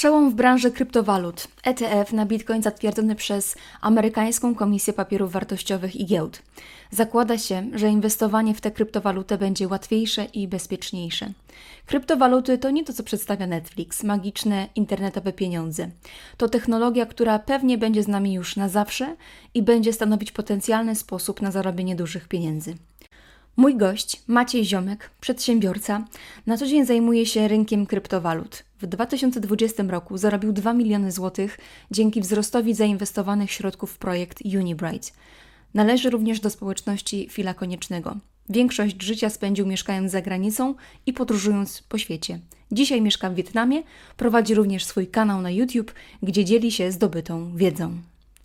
Przełom w branży kryptowalut. ETF na Bitcoin zatwierdzony przez amerykańską Komisję Papierów Wartościowych i Giełd. Zakłada się, że inwestowanie w tę kryptowalutę będzie łatwiejsze i bezpieczniejsze. Kryptowaluty to nie to, co przedstawia Netflix, magiczne internetowe pieniądze. To technologia, która pewnie będzie z nami już na zawsze i będzie stanowić potencjalny sposób na zarobienie dużych pieniędzy. Mój gość, Maciej Ziomek, przedsiębiorca, na co dzień zajmuje się rynkiem kryptowalut. W 2020 roku zarobił 2 miliony złotych dzięki wzrostowi zainwestowanych środków w projekt Unibright. Należy również do społeczności Fila Koniecznego. Większość życia spędził mieszkając za granicą i podróżując po świecie. Dzisiaj mieszka w Wietnamie, prowadzi również swój kanał na YouTube, gdzie dzieli się zdobytą wiedzą.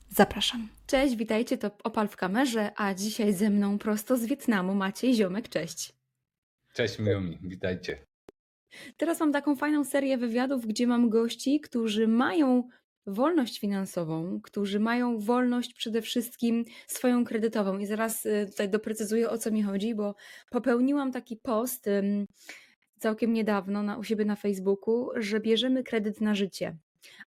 Zapraszam. Cześć, witajcie, to Opal w kamerze, a dzisiaj ze mną prosto z Wietnamu Maciej Ziomek, cześć. Cześć miło mi, witajcie. Teraz mam taką fajną serię wywiadów, gdzie mam gości, którzy mają wolność finansową, którzy mają wolność przede wszystkim swoją kredytową. I zaraz y, tutaj doprecyzuję o co mi chodzi, bo popełniłam taki post całkiem niedawno na, u siebie na Facebooku, że bierzemy kredyt na życie.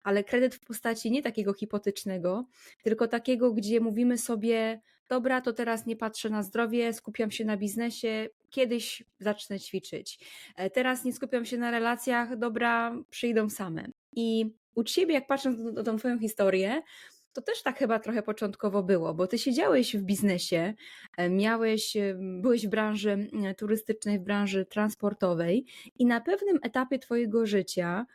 Ale kredyt w postaci nie takiego hipotecznego, tylko takiego, gdzie mówimy sobie, dobra, to teraz nie patrzę na zdrowie, skupiam się na biznesie, kiedyś zacznę ćwiczyć. E, teraz nie skupiam się na relacjach, dobra, przyjdą same. I u ciebie, jak patrzę na tą twoją historię, to też tak chyba trochę początkowo było, bo ty siedziałeś w biznesie, e, miałeś, e, byłeś w branży turystycznej, w branży transportowej i na pewnym etapie twojego życia,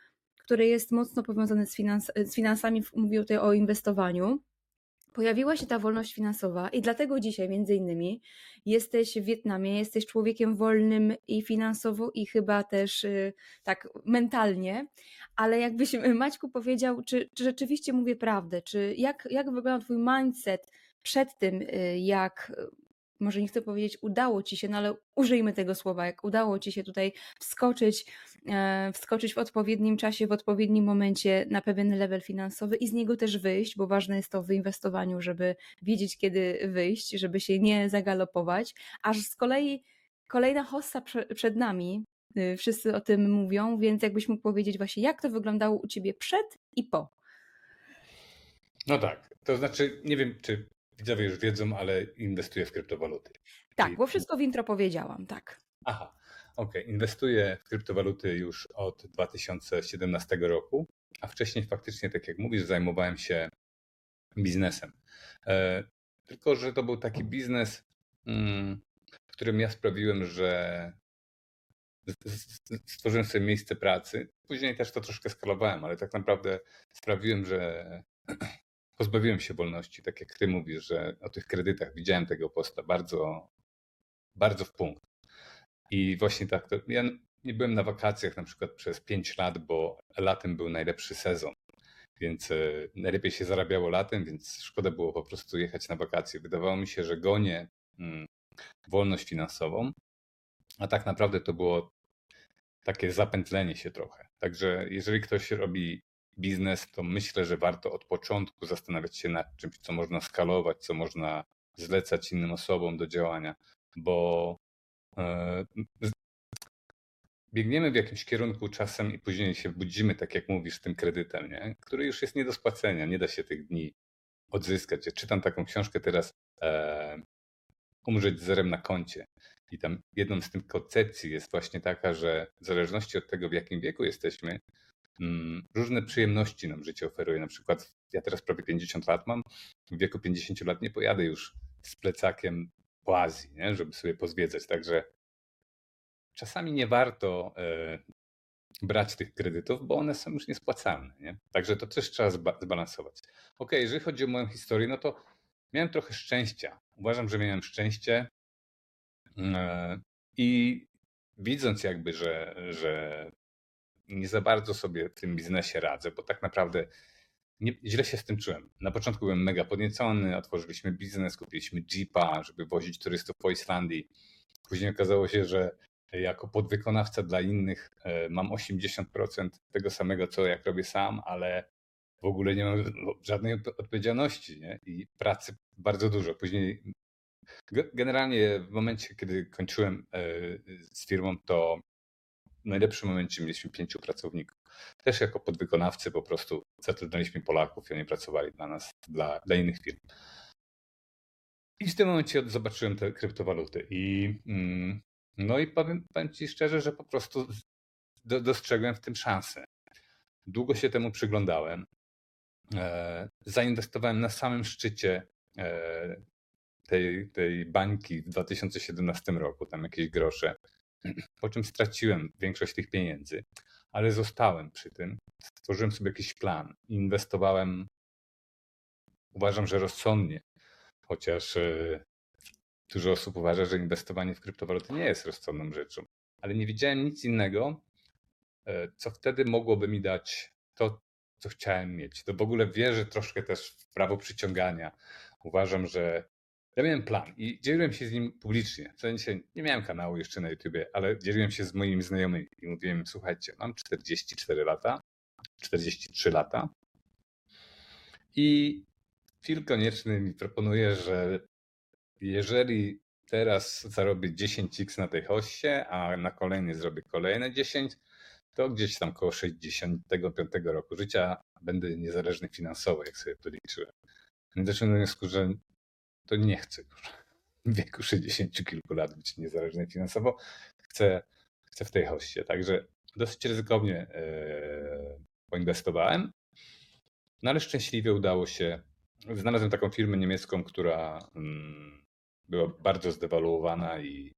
które jest mocno powiązane z, finans, z finansami, mówię tutaj o inwestowaniu, pojawiła się ta wolność finansowa i dlatego dzisiaj między innymi jesteś w Wietnamie, jesteś człowiekiem wolnym i finansowo i chyba też y, tak mentalnie, ale jakbyś Maćku powiedział, czy, czy rzeczywiście mówię prawdę, czy jak, jak wygląda twój mindset przed tym, y, jak może nie chcę powiedzieć udało ci się, no ale użyjmy tego słowa, jak udało ci się tutaj wskoczyć, e, wskoczyć w odpowiednim czasie, w odpowiednim momencie na pewien level finansowy i z niego też wyjść, bo ważne jest to w inwestowaniu, żeby wiedzieć kiedy wyjść, żeby się nie zagalopować, aż z kolei kolejna hossa przed nami, y, wszyscy o tym mówią, więc jakbyś mógł powiedzieć właśnie, jak to wyglądało u ciebie przed i po. No tak, to znaczy, nie wiem, czy widzowie już wiedzą, ale inwestuję w kryptowaluty. Tak, Czyli... bo wszystko w intro powiedziałam, tak. Aha, okej. Okay. Inwestuję w kryptowaluty już od 2017 roku, a wcześniej faktycznie, tak jak mówisz, zajmowałem się biznesem. E, tylko, że to był taki biznes, mm, w którym ja sprawiłem, że stworzyłem sobie miejsce pracy. Później też to troszkę skalowałem, ale tak naprawdę sprawiłem, że pozbawiłem się wolności, tak jak ty mówisz, że o tych kredytach widziałem tego posta bardzo, bardzo w punkt. I właśnie tak, to ja nie byłem na wakacjach na przykład przez 5 lat, bo latem był najlepszy sezon. Więc e, najlepiej się zarabiało latem, więc szkoda było po prostu jechać na wakacje. Wydawało mi się, że gonię mm, wolność finansową, a tak naprawdę to było takie zapętlenie się trochę. Także jeżeli ktoś robi biznes, to myślę, że warto od początku zastanawiać się nad czymś, co można skalować, co można zlecać innym osobom do działania, bo e, biegniemy w jakimś kierunku czasem i później się budzimy, tak jak mówisz, tym kredytem, nie? który już jest nie do spłacenia, nie da się tych dni odzyskać. Ja czytam taką książkę teraz e, Umrzeć zerem na koncie. I tam jedną z tych koncepcji jest właśnie taka, że w zależności od tego, w jakim wieku jesteśmy, różne przyjemności nam życie oferuje. Na przykład ja teraz prawie 50 lat mam, w wieku 50 lat nie pojadę już z plecakiem po Azji, nie? żeby sobie pozwiedzać. Także czasami nie warto e, brać tych kredytów, bo one są już niespłacalne. Nie? Także to też trzeba zbalansować. Ok, jeżeli chodzi o moją historię, no to miałem trochę szczęścia. Uważam, że miałem szczęście e, i widząc jakby, że, że nie za bardzo sobie w tym biznesie radzę, bo tak naprawdę nie, źle się z tym czułem. Na początku byłem mega podniecony, otworzyliśmy biznes, kupiliśmy Jeepa, żeby wozić turystów po Islandii. Później okazało się, że jako podwykonawca dla innych e, mam 80% tego samego, co jak robię sam, ale w ogóle nie mam żadnej odpowiedzialności nie? i pracy bardzo dużo. Później generalnie w momencie, kiedy kończyłem e, z firmą, to w najlepszym momencie mieliśmy pięciu pracowników. też jako podwykonawcy po prostu zatrudnialiśmy Polaków i oni pracowali dla nas, dla, dla innych firm. I w tym momencie zobaczyłem te kryptowaluty i mm, no i powiem, powiem Ci szczerze, że po prostu do, dostrzegłem w tym szansę. Długo się temu przyglądałem. E, zainwestowałem na samym szczycie e, tej, tej bańki w 2017 roku, tam jakieś grosze, po czym straciłem większość tych pieniędzy, ale zostałem przy tym. Stworzyłem sobie jakiś plan. Inwestowałem, uważam, że rozsądnie, chociaż e, dużo osób uważa, że inwestowanie w kryptowaluty nie jest rozsądną rzeczą, ale nie widziałem nic innego, e, co wtedy mogłoby mi dać to, co chciałem mieć. To w ogóle wierzę troszkę też w prawo przyciągania. Uważam, że ja miałem plan i dzieliłem się z nim publicznie. W sensie nie miałem kanału jeszcze na YouTubie, ale dzieliłem się z moimi znajomymi i mówiłem: Słuchajcie, mam 44 lata, 43 lata i Phil Konieczny mi proponuje, że jeżeli teraz zarobię 10x na tej hoście, a na kolejny zrobię kolejne 10, to gdzieś tam koło 65 roku życia będę niezależny finansowo, jak sobie to liczyłem. I doszedłem do wniosku, że to nie chcę już w wieku 60 kilku lat być niezależny finansowo. Chcę, chcę w tej hoście. Także dosyć ryzykownie yy, poinwestowałem, no ale szczęśliwie udało się. Znalazłem taką firmę niemiecką, która yy, była bardzo zdewaluowana i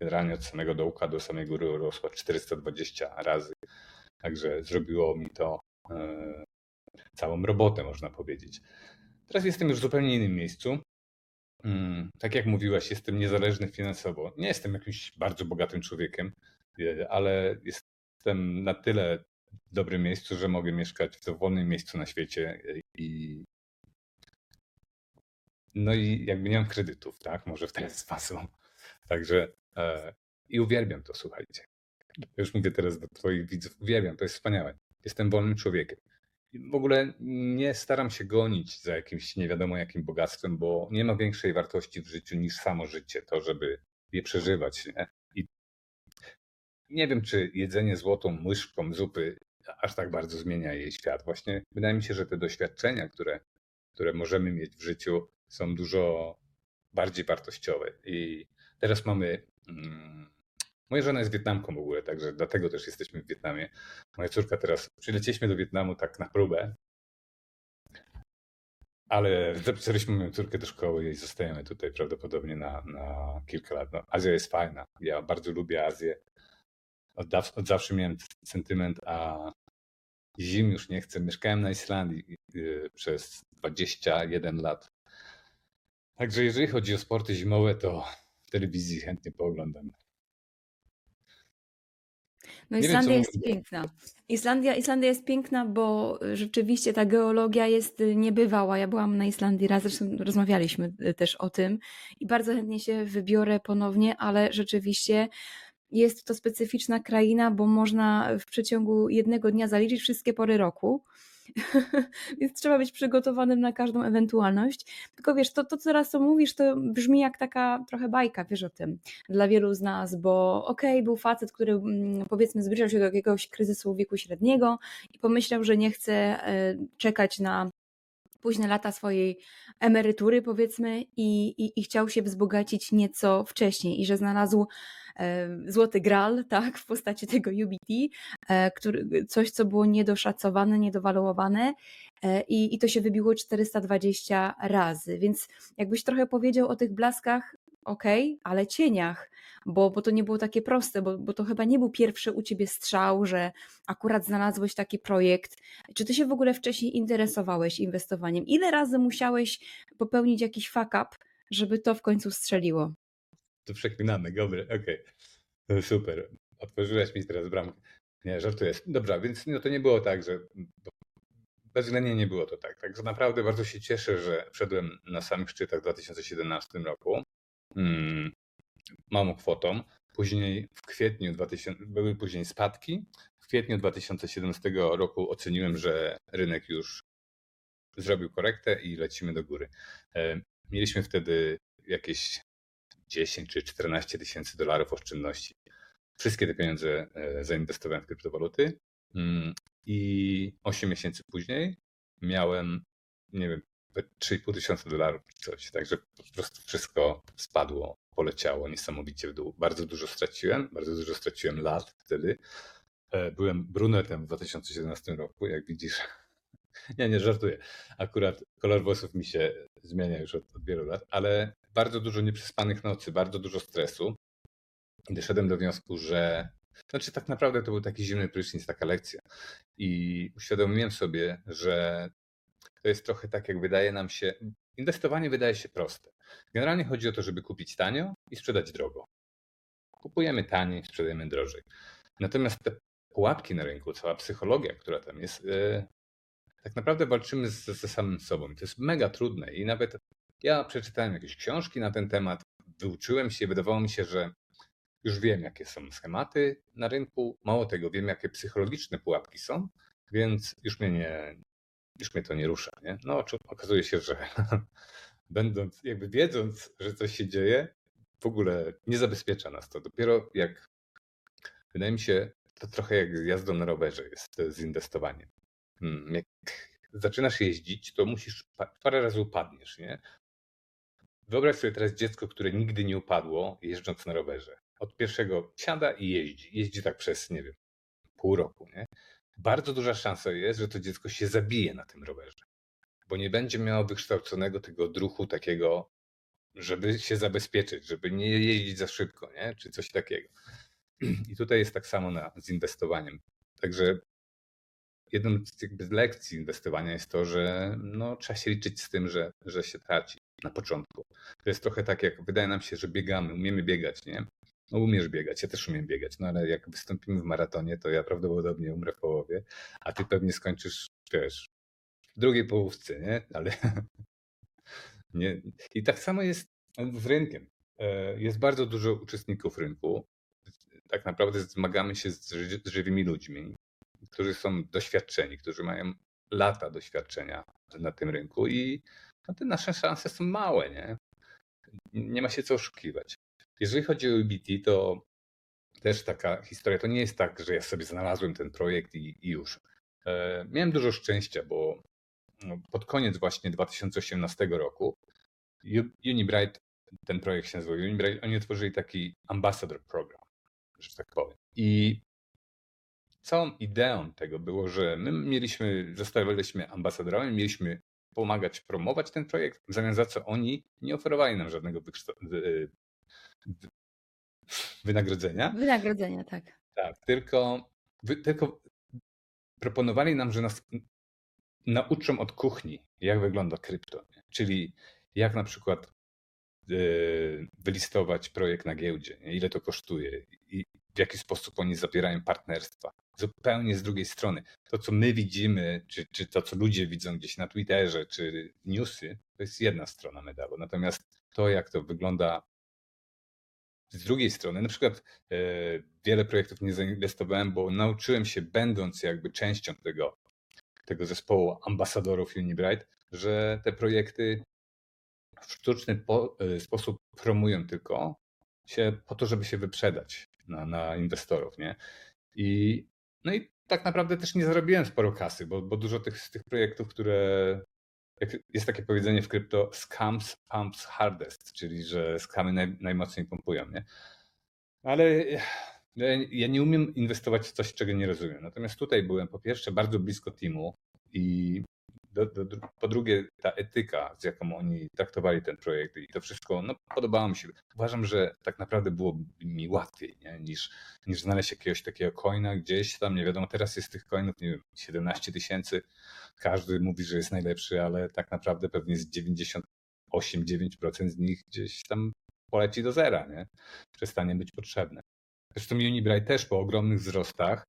generalnie od samego dołka do samej góry rosła 420 razy. Także zrobiło mi to yy, całą robotę, można powiedzieć. Teraz jestem już w zupełnie innym miejscu. Mm, tak jak mówiłaś, jestem niezależny finansowo. Nie jestem jakimś bardzo bogatym człowiekiem, e, ale jestem na tyle w dobrym miejscu, że mogę mieszkać w dowolnym miejscu na świecie e, i no i jakby nie mam kredytów, tak? Może w ten sposób. Także e, i uwielbiam to, słuchajcie. Już mówię teraz do Twoich widzów, uwielbiam, to jest wspaniałe. Jestem wolnym człowiekiem w ogóle nie staram się gonić za jakimś nie wiadomo jakim bogactwem, bo nie ma większej wartości w życiu niż samo życie, to żeby je przeżywać. Nie? I nie wiem, czy jedzenie złotą łyżką zupy aż tak bardzo zmienia jej świat. Właśnie wydaje mi się, że te doświadczenia, które, które możemy mieć w życiu, są dużo bardziej wartościowe. I teraz mamy. Moja żona jest Wietnamką w ogóle, także dlatego też jesteśmy w Wietnamie. Moja córka teraz, przylecieliśmy do Wietnamu tak na próbę, ale zapisaliśmy moją córkę do szkoły i zostajemy tutaj prawdopodobnie na, na kilka lat. No, Azja jest fajna. Ja bardzo lubię Azję. Od, od zawsze miałem sentyment, a zim już nie chcę. Mieszkałem na Islandii y, przez 21 lat. Także jeżeli chodzi o sporty zimowe, to w telewizji chętnie pooglądam. No Islandia jest piękna. Islandia, Islandia jest piękna, bo rzeczywiście ta geologia jest niebywała. Ja byłam na Islandii raz, zresztą rozmawialiśmy y, też o tym i bardzo chętnie się wybiorę ponownie, ale rzeczywiście jest to specyficzna kraina, bo można w przeciągu jednego dnia zaliczyć wszystkie pory roku. Więc trzeba być przygotowanym na każdą ewentualność. Tylko wiesz, to, to co teraz to mówisz, to brzmi jak taka trochę bajka, wiesz o tym, dla wielu z nas, bo okej, okay, był facet, który mm, powiedzmy zbliżał się do jakiegoś kryzysu wieku średniego i pomyślał, że nie chce e, czekać na późne lata swojej emerytury, powiedzmy, i, i, i chciał się wzbogacić nieco wcześniej, i że znalazł złoty gral, tak, w postaci tego UBT, e, który, coś, co było niedoszacowane, niedowaluowane e, i, i to się wybiło 420 razy. Więc jakbyś trochę powiedział o tych blaskach okej, ale cieniach, bo, bo to nie było takie proste, bo, bo to chyba nie był pierwszy u ciebie strzał, że akurat znalazłeś taki projekt. Czy ty się w ogóle wcześniej interesowałeś inwestowaniem? Ile razy musiałeś popełnić jakiś fuck up, żeby to w końcu strzeliło? To przeklinamy, dobry, okej. Okay. Super. Otworzyłeś mi teraz bramkę. Nie, żartuję. Dobrze, więc no to nie było tak, że bezwzględnie nie było to tak. Także naprawdę bardzo się cieszę, że wszedłem na samych szczytach w 2017 roku hmm, małą kwotą. Później w kwietniu 2000, były później spadki. W kwietniu 2017 roku oceniłem, że rynek już zrobił korektę i lecimy do góry. E, mieliśmy wtedy jakieś 10 czy 14 tysięcy dolarów oszczędności. Wszystkie te pieniądze e, zainwestowałem w kryptowaluty. Hmm, i 8 miesięcy później miałem, nie wiem, 3,5 tysiąca dolarów czy coś. Także po prostu wszystko spadło, poleciało niesamowicie w dół. Bardzo dużo straciłem, bardzo dużo straciłem lat wtedy. E, byłem brunetem w 2017 roku, jak widzisz. Nie, nie żartuję. Akurat kolor włosów mi się zmienia już od, od wielu lat, ale bardzo dużo nieprzespanych nocy, bardzo dużo stresu. I doszedłem do wniosku, że znaczy tak naprawdę to był taki zimny prysznic, taka lekcja. I uświadomiłem sobie, że to jest trochę tak, jak wydaje nam się. Inwestowanie wydaje się proste. Generalnie chodzi o to, żeby kupić tanio i sprzedać drogo. Kupujemy taniej, sprzedajemy drożej. Natomiast te pułapki na rynku, cała psychologia, która tam jest, yy, tak naprawdę walczymy ze, samym sobą. To jest mega trudne i nawet ja przeczytałem jakieś książki na ten temat, wyuczyłem się, wydawało mi się, że już wiem, jakie są schematy na rynku. Mało tego, wiem, jakie psychologiczne pułapki są, więc już mnie, nie, już mnie to nie rusza. Nie? No, okazuje się, że będąc, jakby wiedząc, że coś się dzieje, w ogóle nie zabezpiecza nas to. Dopiero jak, wydaje mi się, to trochę jak jazdą na rowerze jest z inwestowaniem. Hmm, jak zaczynasz jeździć, to musisz, parę razy upadniesz, nie? Wyobraź sobie teraz dziecko, które nigdy nie upadło jeżdżąc na rowerze. Od pierwszego siada i jeździ. Jeździ tak przez, nie wiem, pół roku, nie? Bardzo duża szansa jest, że to dziecko się zabije na tym rowerze, bo nie będzie miało wykształconego tego druchu takiego, żeby się zabezpieczyć, żeby nie jeździć za szybko, nie? czy coś takiego. I tutaj jest tak samo na, z inwestowaniem. Także jedną z jakby lekcji inwestowania jest to, że no, trzeba się liczyć z tym, że, że się traci na początku. To jest trochę tak, jak wydaje nam się, że biegamy, umiemy biegać, nie? No umiesz biegać, ja też umiem biegać, no ale jak wystąpimy w maratonie, to ja prawdopodobnie umrę w połowie, a ty pewnie skończysz, wiesz, w drugiej połówce, nie? Ale nie. I tak samo jest z rynkiem. E, jest bardzo dużo uczestników rynku. Tak naprawdę zmagamy się z żywymi ludźmi, którzy są doświadczeni, którzy mają lata doświadczenia na tym rynku i no te nasze szanse są małe, nie? Nie ma się co oszukiwać. Jeżeli chodzi o EBT, to też taka historia. To nie jest tak, że ja sobie znalazłem ten projekt i, i już. E, miałem dużo szczęścia, bo no, pod koniec właśnie 2018 roku Unibright, ten projekt się nazywał Unibright, oni otworzyli taki ambassador program, że tak powiem. I całą ideą tego było, że my mieliśmy, zostawiliśmy ambasadorami, mieliśmy pomagać promować ten projekt, w zamian za co oni nie oferowali nam żadnego wynagrodzenia. Wynagrodzenia, tak. Tak, tylko, tylko proponowali nam, że nas nauczą od kuchni, jak wygląda krypto. Czyli jak na przykład e, wylistować projekt na giełdzie, ile to kosztuje i w jaki sposób oni zabierają partnerstwa. Zupełnie z drugiej strony. To, co my widzimy, czy, czy to, co ludzie widzą gdzieś na Twitterze, czy newsy, to jest jedna strona medalu. Natomiast to, jak to wygląda z drugiej strony, na przykład e, wiele projektów nie zainwestowałem, bo nauczyłem się, będąc jakby częścią tego, tego zespołu ambasadorów Unibright, że te projekty w sztuczny po, e, sposób promują tylko się po to, żeby się wyprzedać na, na inwestorów. Nie? I, no i tak naprawdę też nie zarobiłem sporo kasy, bo, bo dużo tych, z tych projektów, które jest takie powiedzenie w krypto, scams pumps hardest, czyli że skamy naj, najmocniej pompują, nie? Ale ja nie umiem inwestować w coś, czego nie rozumiem. Natomiast tutaj byłem po pierwsze bardzo blisko teamu i do, do, po drugie, ta etyka, z jaką oni traktowali ten projekt i to wszystko, no, podobało mi się. Uważam, że tak naprawdę było mi łatwiej nie? Niż, niż znaleźć jakiegoś takiego coina gdzieś tam, nie wiadomo, teraz jest tych coinów, nie wiem, 17 tysięcy. Każdy mówi, że jest najlepszy, ale tak naprawdę pewnie z 98-9% z nich gdzieś tam poleci do zera, nie? Przestanie być potrzebne. Zresztą Unibright też po ogromnych wzrostach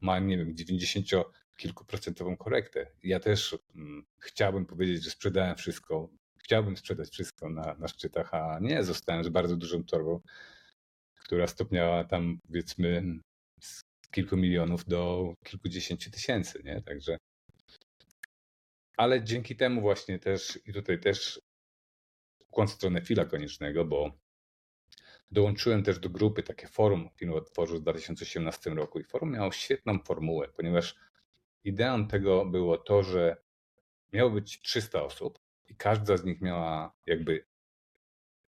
ma, nie wiem, 90 kilkuprocentową korektę. Ja też mm, chciałbym powiedzieć, że sprzedałem wszystko. Chciałbym sprzedać wszystko na, na szczytach, a nie zostałem z bardzo dużą torbą, która stopniała tam powiedzmy z kilku milionów do kilkudziesięciu tysięcy, nie? Także. Ale dzięki temu właśnie też i tutaj też ukłon w stronę fila koniecznego, bo dołączyłem też do grupy, takie forum Firmy otworzył w 2018 roku i forum miało świetną formułę, ponieważ ideą tego było to, że miało być 300 osób i każda z nich miała jakby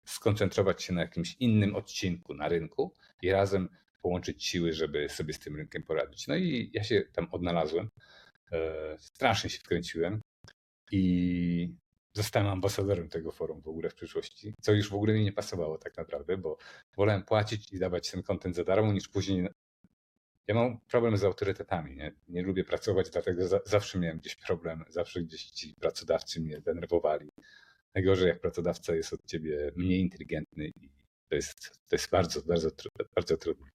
skoncentrować się na jakimś innym odcinku na rynku i razem połączyć siły, żeby sobie z tym rynkiem poradzić. No i ja się tam odnalazłem. E, strasznie się wkręciłem i zostałem ambasadorem tego forum w ogóle w przyszłości, co już w ogóle mi nie pasowało tak naprawdę, bo wolałem płacić i dawać ten kontent za darmo, niż później. Ja mam problem z autorytetami, nie, nie lubię pracować, dlatego za, zawsze miałem gdzieś problem, zawsze gdzieś ci pracodawcy mnie denerwowali. Najgorzej, jak pracodawca jest od ciebie mniej inteligentny i to jest, to jest bardzo, bardzo, bardzo trudne.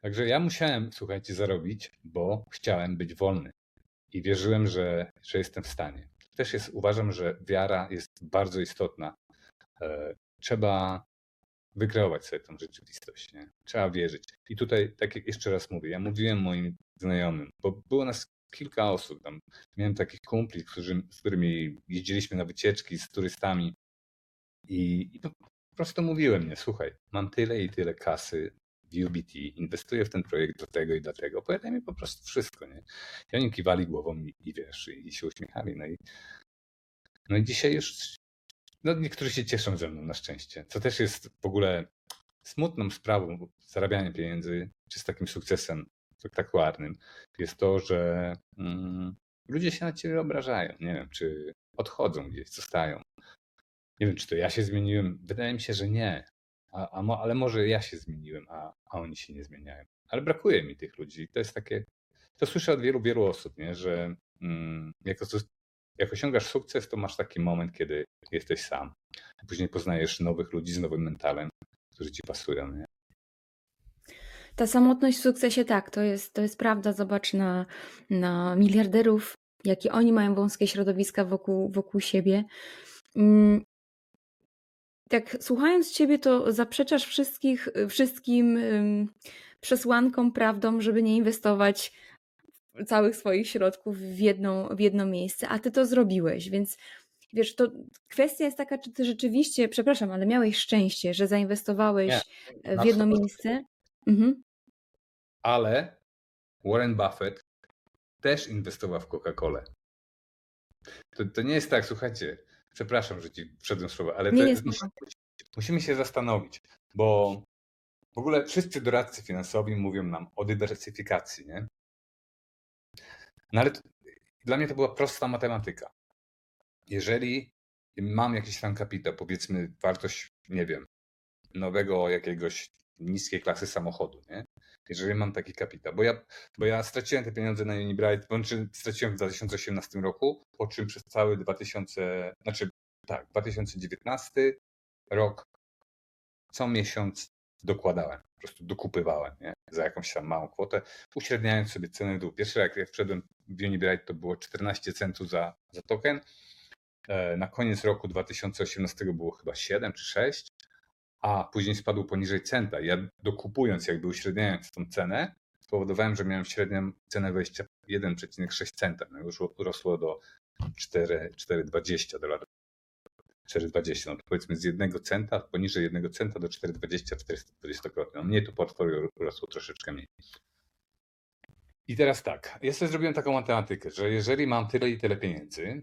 Także ja musiałem, słuchajcie, zarobić, bo chciałem być wolny i wierzyłem, że, że jestem w stanie. Też jest, uważam, że wiara jest bardzo istotna. E, trzeba wykreować sobie tą rzeczywistość. Nie? Trzeba wierzyć. I tutaj, tak jak jeszcze raz mówię, ja mówiłem moim znajomym, bo było nas kilka osób. Tam miałem takich kumpli, którzy, z którymi jeździliśmy na wycieczki z turystami i, i po prostu mówiłem, nie, słuchaj, mam tyle i tyle kasy w UBT, inwestuję w ten projekt do tego i dlatego. Opowiadaj mi po prostu wszystko, nie? I oni kiwali głową i, i wiesz, i, i się uśmiechali. No i, no i dzisiaj już no niektórzy się cieszą ze mną na szczęście, co też jest w ogóle smutną sprawą zarabiania pieniędzy, czy z takim sukcesem spektakularnym, jest to, że mm, ludzie się na ciebie obrażają. Nie wiem, czy odchodzą gdzieś, zostają. Nie wiem, czy to ja się zmieniłem. Wydaje mi się, że nie. A, a mo, ale może ja się zmieniłem, a, a oni się nie zmieniają. Ale brakuje mi tych ludzi. To jest takie. To słyszę od wielu, wielu osób, nie? że mm, jak osiągasz sukces, to masz taki moment, kiedy jesteś sam. Później poznajesz nowych ludzi z nowym mentalem, którzy ci pasują. Nie? Ta samotność w sukcesie, tak, to jest, to jest prawda. Zobacz na, na miliarderów, jakie oni mają wąskie środowiska wokół, wokół siebie. Mm, tak, słuchając Ciebie, to zaprzeczasz wszystkich, wszystkim przesłankom, prawdom, żeby nie inwestować całych swoich środków w, jedną, w jedno miejsce, a Ty to zrobiłeś, więc wiesz, to kwestia jest taka, czy Ty rzeczywiście, przepraszam, ale miałeś szczęście, że zainwestowałeś nie, w jedno miejsce. Mhm. Ale Warren Buffett też inwestował w Coca-Colę. To, to nie jest tak, słuchajcie, przepraszam, że ci wszedłem słowo, ale nie to, musimy, musimy się zastanowić, bo w ogóle wszyscy doradcy finansowi mówią nam o dywersyfikacji, nie? No ale to, dla mnie to była prosta matematyka. Jeżeli mam jakiś tam kapitał, powiedzmy wartość, nie wiem, nowego jakiegoś niskiej klasy samochodu, nie? jeżeli mam taki kapitał. Bo ja, bo ja straciłem te pieniądze na Unibright, znaczy straciłem w 2018 roku, po czym przez cały 2000, znaczy tak, 2019 rok co miesiąc dokładałem, po prostu dokupywałem nie? Za jakąś tam małą kwotę, uśredniając sobie cenę dół. Pierwszy jak, jak wszedłem w Unibright to było 14 centów za, za token, e, na koniec roku 2018 było chyba 7 czy 6, a później spadł poniżej centa. Ja dokupując, jakby uśredniając tą cenę, spowodowałem, że miałem średnią cenę wejścia 1,6 centa. No już urosło do 4,20 dolarów. 4,20, no to powiedzmy z jednego centa, poniżej jednego centa do 4,20, 420-krotnie. No mnie to portfolio urosło troszeczkę mniej. I teraz tak, ja sobie zrobiłem taką matematykę, że jeżeli mam tyle i tyle pieniędzy,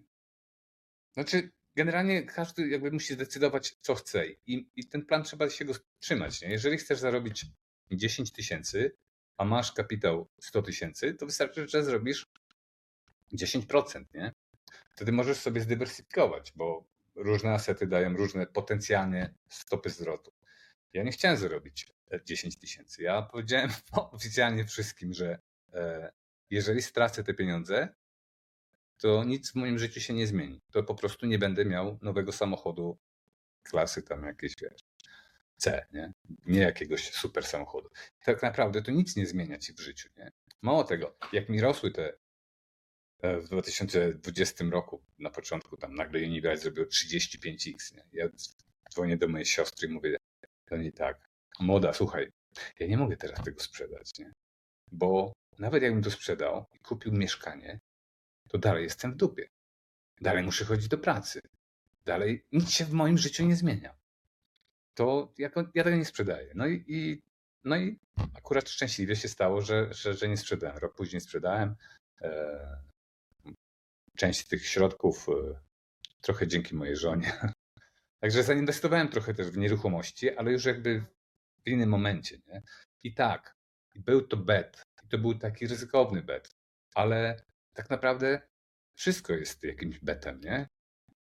znaczy generalnie każdy jakby musi zdecydować, co chce i, i ten plan trzeba się go trzymać. Nie? Jeżeli chcesz zarobić 10 tysięcy, a masz kapitał 100 tysięcy, to wystarczy, że zrobisz 10%, nie? Wtedy możesz sobie zdywersyfikować, bo różne asety dają różne potencjalnie stopy zwrotu. Ja nie chciałem zarobić 10 tysięcy. Ja powiedziałem oficjalnie wszystkim, że e, jeżeli stracę te pieniądze, to nic w moim życiu się nie zmieni. To po prostu nie będę miał nowego samochodu klasy tam jakieś, wiesz, C, nie? Nie jakiegoś super samochodu. Tak naprawdę to nic nie zmienia ci w życiu, nie? Mało tego, jak mi rosły te e, w 2020 roku na początku tam nagle Universe zrobił 35x, nie? Ja dzwonię do mojej siostry i mówię to nie tak. Moda, słuchaj, ja nie mogę teraz tego sprzedać, nie? Bo nawet jakbym to sprzedał i kupił mieszkanie, to dalej jestem w dupie. Dalej muszę chodzić do pracy. Dalej nic się w moim życiu nie zmienia. to ja, ja tego nie sprzedaję. No i, i, no i akurat szczęśliwie się stało, że, że, że nie sprzedałem. Rok później sprzedałem. Część tych środków e, trochę dzięki mojej żonie. Także zainwestowałem trochę też w nieruchomości, ale już jakby w innym momencie. Nie? I tak, był to bet. I to był taki ryzykowny bet, ale tak naprawdę wszystko jest jakimś betem, nie?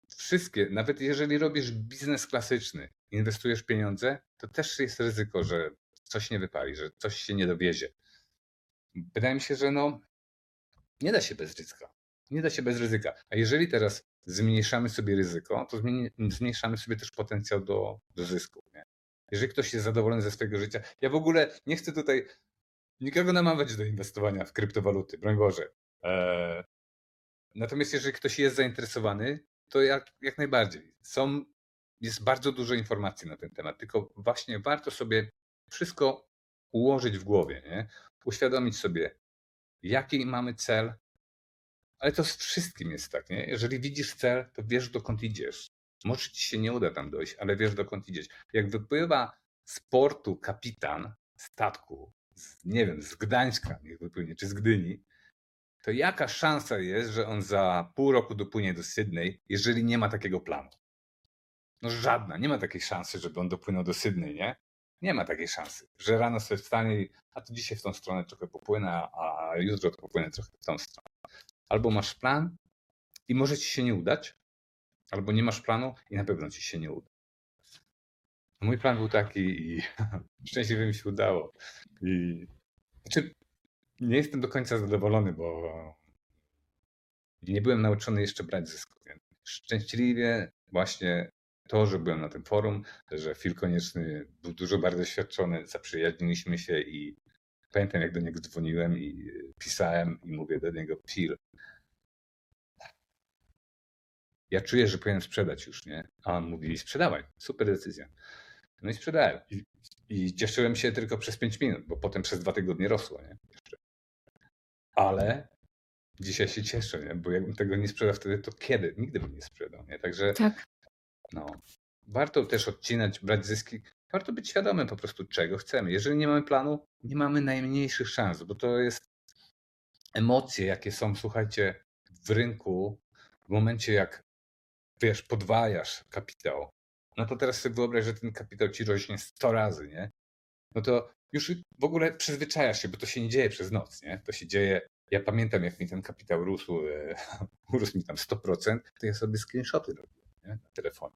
Wszystkie, nawet jeżeli robisz biznes klasyczny, inwestujesz pieniądze, to też jest ryzyko, że coś nie wypali, że coś się nie dowiezie. Wydaje mi się, że no, nie da się bez ryzyka. Nie da się bez ryzyka. A jeżeli teraz zmniejszamy sobie ryzyko, to zmniejszamy sobie też potencjał do, do zysku. Nie? Jeżeli ktoś jest zadowolony ze swojego życia, ja w ogóle nie chcę tutaj nikogo namawiać do inwestowania w kryptowaluty, broń Boże. Eee, natomiast jeżeli ktoś jest zainteresowany, to jak, jak najbardziej. Są, jest bardzo dużo informacji na ten temat, tylko właśnie warto sobie wszystko ułożyć w głowie, nie? uświadomić sobie, jaki mamy cel, ale to z wszystkim jest tak, nie? Jeżeli widzisz cel, to wiesz dokąd idziesz. Może ci się nie uda tam dojść, ale wiesz dokąd idziesz. Jak wypływa z portu kapitan statku, z, nie wiem, z Gdańska, niech wypłynie, czy z Gdyni, to jaka szansa jest, że on za pół roku dopłynie do Sydney, jeżeli nie ma takiego planu? No żadna, nie ma takiej szansy, żeby on dopłynął do Sydney, nie? Nie ma takiej szansy, że rano sobie wstanie a to dzisiaj w tą stronę trochę popłynę, a jutro to popłynę trochę w tą stronę. Albo masz plan i może ci się nie udać, albo nie masz planu i na pewno ci się nie uda. Mój plan był taki i szczęśliwie mi się udało. I znaczy, nie jestem do końca zadowolony, bo nie byłem nauczony jeszcze brać zysku. Szczęśliwie właśnie to, że byłem na tym forum, że Phil Konieczny był dużo bardziej doświadczony, zaprzyjaźniliśmy się i pamiętam jak do niego dzwoniłem i pisałem i mówię do niego Phil, ja czuję, że powinienem sprzedać już, nie? A on mówi, sprzedawaj, super decyzja. No i sprzedałem. I, I, cieszyłem się tylko przez 5 minut, bo potem przez dwa tygodnie rosło, nie? Jeszcze. Ale dzisiaj się cieszę, nie? bo jakbym tego nie sprzedał wtedy, to kiedy? Nigdy bym nie sprzedał, nie? Także tak. no, warto też odcinać, brać zyski. Warto być świadomym po prostu, czego chcemy. Jeżeli nie mamy planu, nie mamy najmniejszych szans, bo to jest emocje, jakie są, słuchajcie, w rynku w momencie, jak wiesz, podwajasz kapitał, no to teraz sobie wyobraź, że ten kapitał ci rośnie 100 razy, nie? No to już w ogóle przyzwyczajasz się, bo to się nie dzieje przez noc, nie? To się dzieje, ja pamiętam jak mi ten kapitał rósł, e, urósł mi tam 100%, to ja sobie screenshoty robiłem nie? na telefonie,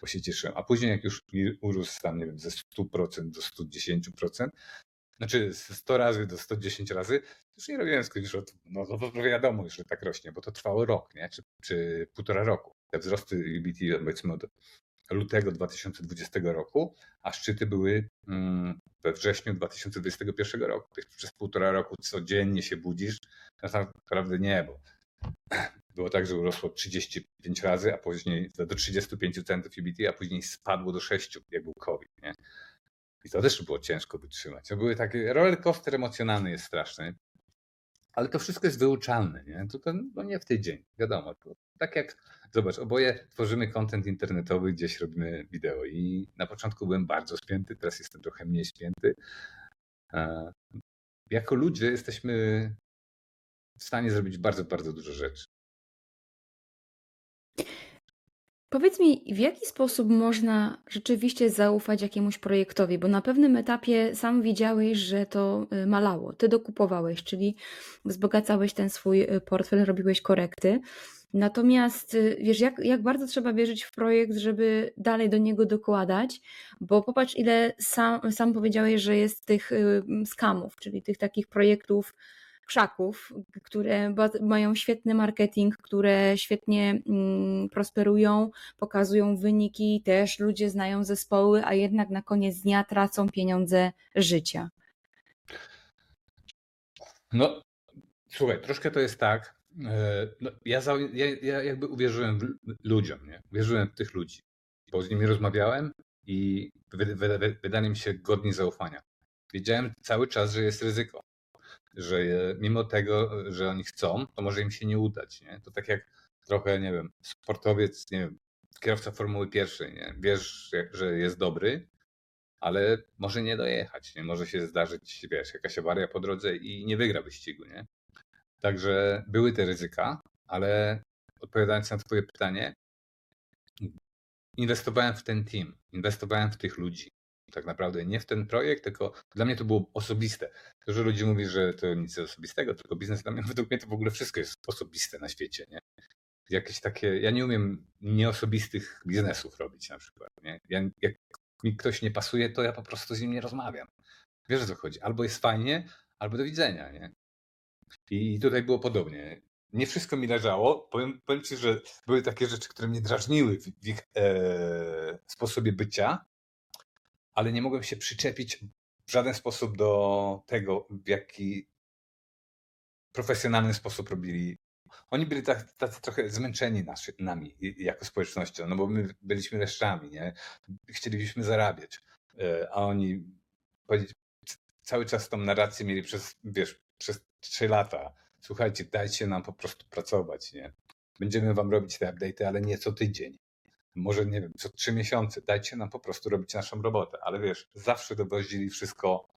bo się cieszyłem. A później jak już urósł tam, nie wiem, ze 100% do 110%, znaczy 100 razy do 110 razy, już nie robiłem screenshotów, no to wiadomo, że tak rośnie, bo to trwało rok, nie? Czy, czy półtora roku. Te wzrosty UBT powiedzmy od lutego 2020 roku, a szczyty były mm, we wrześniu 2021 roku. Przez półtora roku codziennie się budzisz, tak naprawdę nie, bo było tak, że urosło 35 razy, a później do 35 centów UBT, a później spadło do 6, jak był COVID. Nie? I to też było ciężko wytrzymać. To były takie, roller coaster emocjonalny jest straszny, ale to wszystko jest wyuczalne, nie? Tylko no nie w tej dzień, wiadomo. tak jak Zobacz, oboje tworzymy kontent internetowy, gdzieś robimy wideo i na początku byłem bardzo spięty, teraz jestem trochę mniej spięty. Jako ludzie jesteśmy w stanie zrobić bardzo, bardzo dużo rzeczy. Powiedz mi, w jaki sposób można rzeczywiście zaufać jakiemuś projektowi? Bo na pewnym etapie sam widziałeś, że to y, malało. Ty dokupowałeś, czyli wzbogacałeś ten swój y, portfel, robiłeś korekty. Natomiast y, wiesz, jak, jak bardzo trzeba wierzyć w projekt, żeby dalej do niego dokładać, bo popatrz, ile sam, sam powiedziałeś, że jest tych skamów, czyli tych takich projektów krzaków, które mają świetny marketing, które świetnie mm, prosperują, pokazują wyniki, też ludzie znają zespoły, a jednak na koniec dnia tracą pieniądze życia. No, słuchaj, troszkę to jest tak, E, no, ja, za, ja, ja, jakby uwierzyłem w ludziom, nie? Uwierzyłem w tych ludzi, bo z nimi rozmawiałem i wydali mi się godni zaufania. Wiedziałem cały czas, że jest ryzyko, że mimo tego, że oni chcą, to może im się nie udać, nie? To tak jak trochę, nie wiem, sportowiec, nie wiem, kierowca Formuły pierwszej, nie? Wiesz, że jest dobry, ale może nie dojechać, nie? Może się zdarzyć, wiesz, jakaś awaria po drodze i nie wygra wyścigu, nie? Także były te ryzyka, ale odpowiadając na twoje pytanie, inwestowałem w ten team, inwestowałem w tych ludzi. Tak naprawdę nie w ten projekt, tylko dla mnie to było osobiste. Dużo ludzi mówi, że to nic osobistego, tylko biznes. Dla mnie, według mnie to w ogóle wszystko jest osobiste na świecie. Nie? Jakieś takie, ja nie umiem nieosobistych biznesów robić na przykład. Nie? Ja, jak mi ktoś nie pasuje, to ja po prostu z nim nie rozmawiam. Wiesz o co chodzi? Albo jest fajnie, albo do widzenia. Nie? I tutaj było podobnie. Nie wszystko mi leżało. Powiem, powiem ci, że były takie rzeczy, które mnie drażniły w, ich e, sposobie bycia, ale nie mogłem się przyczepić w żaden sposób do tego, w jaki profesjonalny sposób robili. Oni byli tak, tacy trochę zmęczeni naszy, nami jako społecznością, no bo my byliśmy leszczami, nie? Chcielibyśmy zarabiać, e, a oni cały czas tą narrację mieli przez, wiesz, przez trzy lata. Słuchajcie, dajcie nam po prostu pracować, nie? Będziemy wam robić te update'y, ale nie co tydzień może nie wiem, co trzy miesiące, dajcie nam po prostu robić naszą robotę, ale wiesz, zawsze dowozili wszystko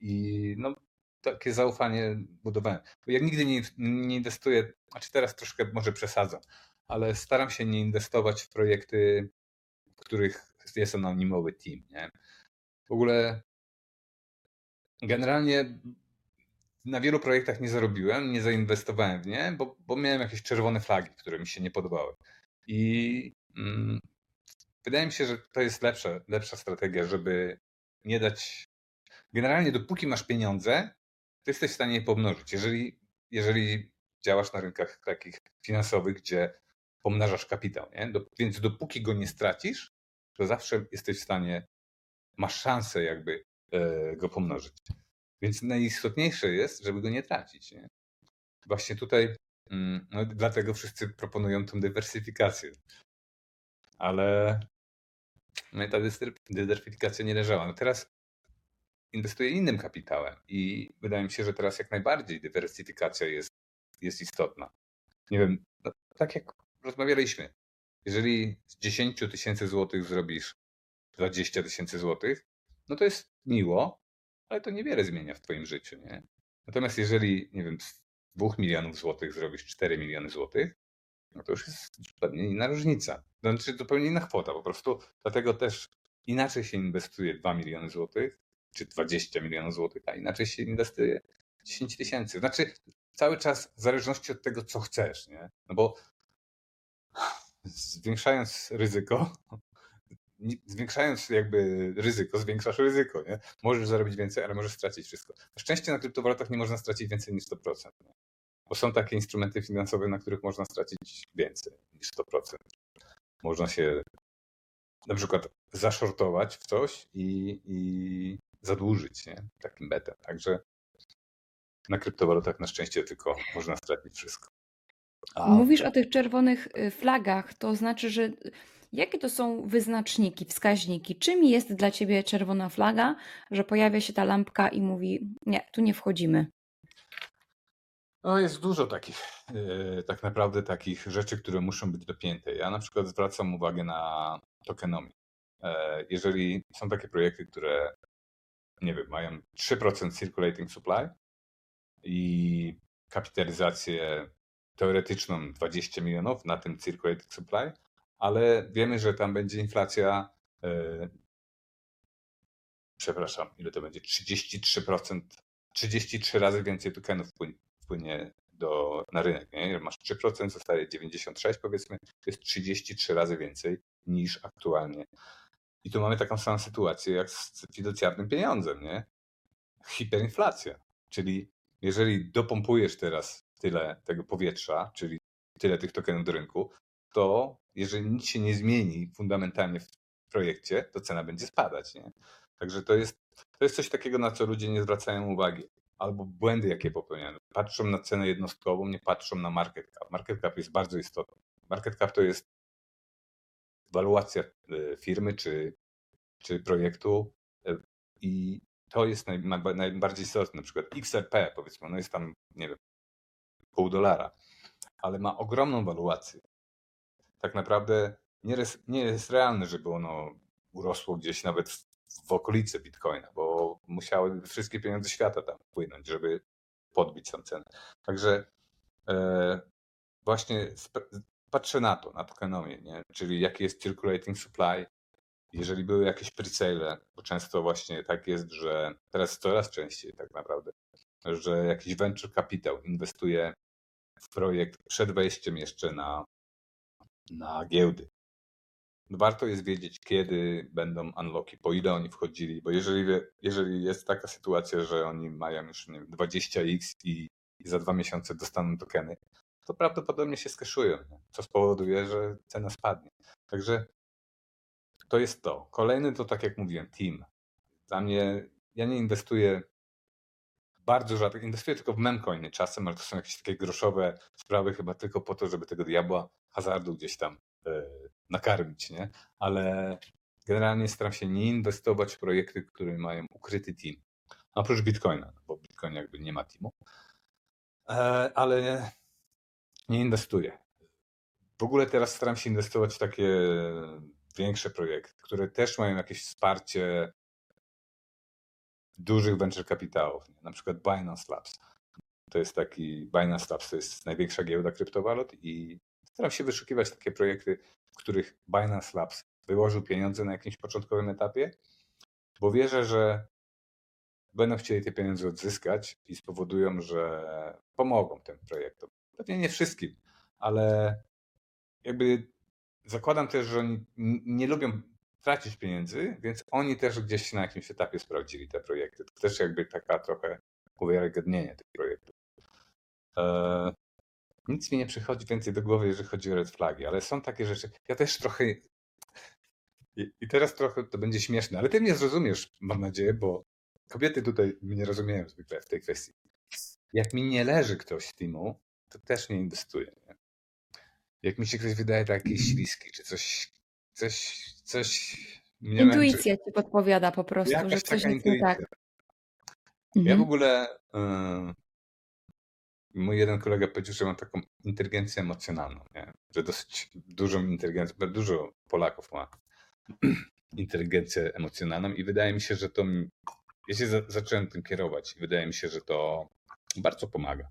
i no, takie zaufanie budowałem. Ja nigdy nie, nie inwestuję, znaczy teraz troszkę może przesadzam, ale staram się nie inwestować w projekty, w których jest anonimowy team, nie? W ogóle generalnie na wielu projektach nie zarobiłem, nie zainwestowałem w nie, bo, bo miałem jakieś czerwone flagi, które mi się nie podobały. I wydaje mi się, że to jest lepsza, lepsza strategia, żeby nie dać. Generalnie, dopóki masz pieniądze, to jesteś w stanie je pomnożyć. Jeżeli, jeżeli działasz na rynkach takich finansowych, gdzie pomnażasz kapitał, nie? Więc dopóki go nie stracisz, to zawsze jesteś w stanie, masz szansę jakby e, go pomnożyć. Więc najistotniejsze jest, żeby go nie tracić. Nie? Właśnie tutaj, mm, no, dlatego wszyscy proponują tą dywersyfikację ale no i ta dywersyfikacja nie leżała. No teraz inwestuję innym kapitałem i wydaje mi się, że teraz jak najbardziej dywersyfikacja jest, jest istotna. Nie wiem, no, tak jak rozmawialiśmy, jeżeli z 10 tysięcy złotych zrobisz 20 tysięcy złotych, no to jest miło, ale to niewiele zmienia w twoim życiu, nie? Natomiast jeżeli, nie wiem, z 2 milionów złotych zrobisz 4 miliony złotych, no to już jest zupełnie inna różnica. Znaczy zupełnie inna kwota po prostu. Dlatego też inaczej się inwestuje 2 miliony złotych, czy 20 milionów złotych, a inaczej się inwestuje 10 tysięcy. Znaczy cały czas w zależności od tego, co chcesz, nie? No bo zwiększając ryzyko, zwiększając jakby ryzyko, zwiększasz ryzyko, nie? Możesz zarobić więcej, ale możesz stracić wszystko. Na szczęście na kryptowalutach nie można stracić więcej niż 100%. Nie? Bo są takie instrumenty finansowe, na których można stracić więcej niż 100%. Można się na przykład zaszortować w coś i, i zadłużyć nie? takim betem. Także na kryptowalutach na szczęście tylko można stracić wszystko. A... Mówisz o tych czerwonych y, flagach, to znaczy, że jakie to są wyznaczniki, wskaźniki? Czym jest dla ciebie czerwona flaga, że pojawia się ta lampka i mówi: Nie, tu nie wchodzimy? No jest dużo takich, e, tak naprawdę takich rzeczy, które muszą być dopięte. Ja na przykład zwracam uwagę na tokenomię. E, jeżeli są takie projekty, które, nie wiem, mają 3% circulating supply i kapitalizację teoretyczną 20 milionów na tym circulating supply, ale wiemy, że tam będzie inflacja, e, przepraszam, ile to będzie? 33%, 33 razy więcej tokenów wpłynie do, na rynek. Nie? Masz 3%, zostaje 96 powiedzmy, to jest 33 razy więcej niż aktualnie. I tu mamy taką samą sytuację jak z fiducjarnym pieniądzem, nie? Hiperinflacja. Czyli jeżeli dopompujesz teraz tyle tego powietrza, czyli tyle tych tokenów do rynku, to jeżeli nic się nie zmieni fundamentalnie w projekcie, to cena będzie spadać. Nie? Także to jest, to jest coś takiego, na co ludzie nie zwracają uwagi albo błędy, jakie popełniają. Patrzą na cenę jednostkową, nie patrzą na market cap. Market cap jest bardzo istotny. Market cap to jest waluacja e, firmy czy, czy projektu e, i to jest naj, najbardziej istotne. Na przykład XRP, powiedzmy, no jest tam, nie wiem, pół dolara, ale ma ogromną waluację. Tak naprawdę nie, nie jest realne, żeby ono urosło gdzieś nawet w okolicy Bitcoina, bo musiały wszystkie pieniądze świata tam wpłynąć, żeby podbić tą cenę. Także e, właśnie patrzę na to, na tokenomię, nie? czyli jaki jest circulating supply, jeżeli były jakieś pre bo często właśnie tak jest, że teraz coraz częściej tak naprawdę, że jakiś venture capital inwestuje w projekt przed wejściem jeszcze na, na giełdy. Warto jest wiedzieć, kiedy będą unlocki, po ile oni wchodzili, bo jeżeli, jeżeli jest taka sytuacja, że oni mają już nie wiem, 20x i, i za dwa miesiące dostaną tokeny, to prawdopodobnie się skeszują, co spowoduje, że cena spadnie. Także to jest to. Kolejny to, tak jak mówiłem, team. Dla mnie, ja nie inwestuję bardzo rzadko, inwestuję tylko w memcoiny czasem, ale to są jakieś takie groszowe sprawy chyba tylko po to, żeby tego diabła hazardu gdzieś tam e, nakarmić, nie? Ale generalnie staram się nie inwestować w projekty, które mają ukryty team. Oprócz Bitcoina, bo Bitcoin jakby nie ma teamu. E, ale nie inwestuję. W ogóle teraz staram się inwestować w takie większe projekty, które też mają jakieś wsparcie dużych venture kapitałów, na przykład Binance Labs. To jest taki, Binance Labs to jest największa giełda kryptowalut i staram się wyszukiwać takie projekty, w których Binance Labs wyłożył pieniądze na jakimś początkowym etapie, bo wierzę, że będą chcieli te pieniądze odzyskać i spowodują, że pomogą tym projektom. Pewnie nie wszystkim, ale jakby zakładam też, że oni nie lubią tracić pieniędzy, więc oni też gdzieś na jakimś etapie sprawdzili te projekty. To też jakby taka trochę uwiarygodnienie tych projektów. Eee, nic mi nie przychodzi więcej do głowy, jeżeli chodzi o red flagi, ale są takie rzeczy. Ja też trochę. I, teraz trochę to będzie śmieszne, ale ty mnie zrozumiesz, mam nadzieję, bo kobiety tutaj mnie rozumieją zwykle w tej kwestii. Jak mi nie leży ktoś z teamu, to też nie inwestuję. Nie? Jak mi się ktoś wydaje taki śliski, czy coś, coś, coś mnie Intuicja męczy. ci podpowiada po prostu, Jakaś że coś jest nie tak. Ja w mhm. ogóle mój jeden kolega powiedział, że mam taką inteligencję emocjonalną, nie? że dosyć dużą inteligencję, dużo Polaków ma inteligencję emocjonalną i wydaje mi się, że to ja się za, zacząłem tym kierować i wydaje mi się, że to bardzo pomaga.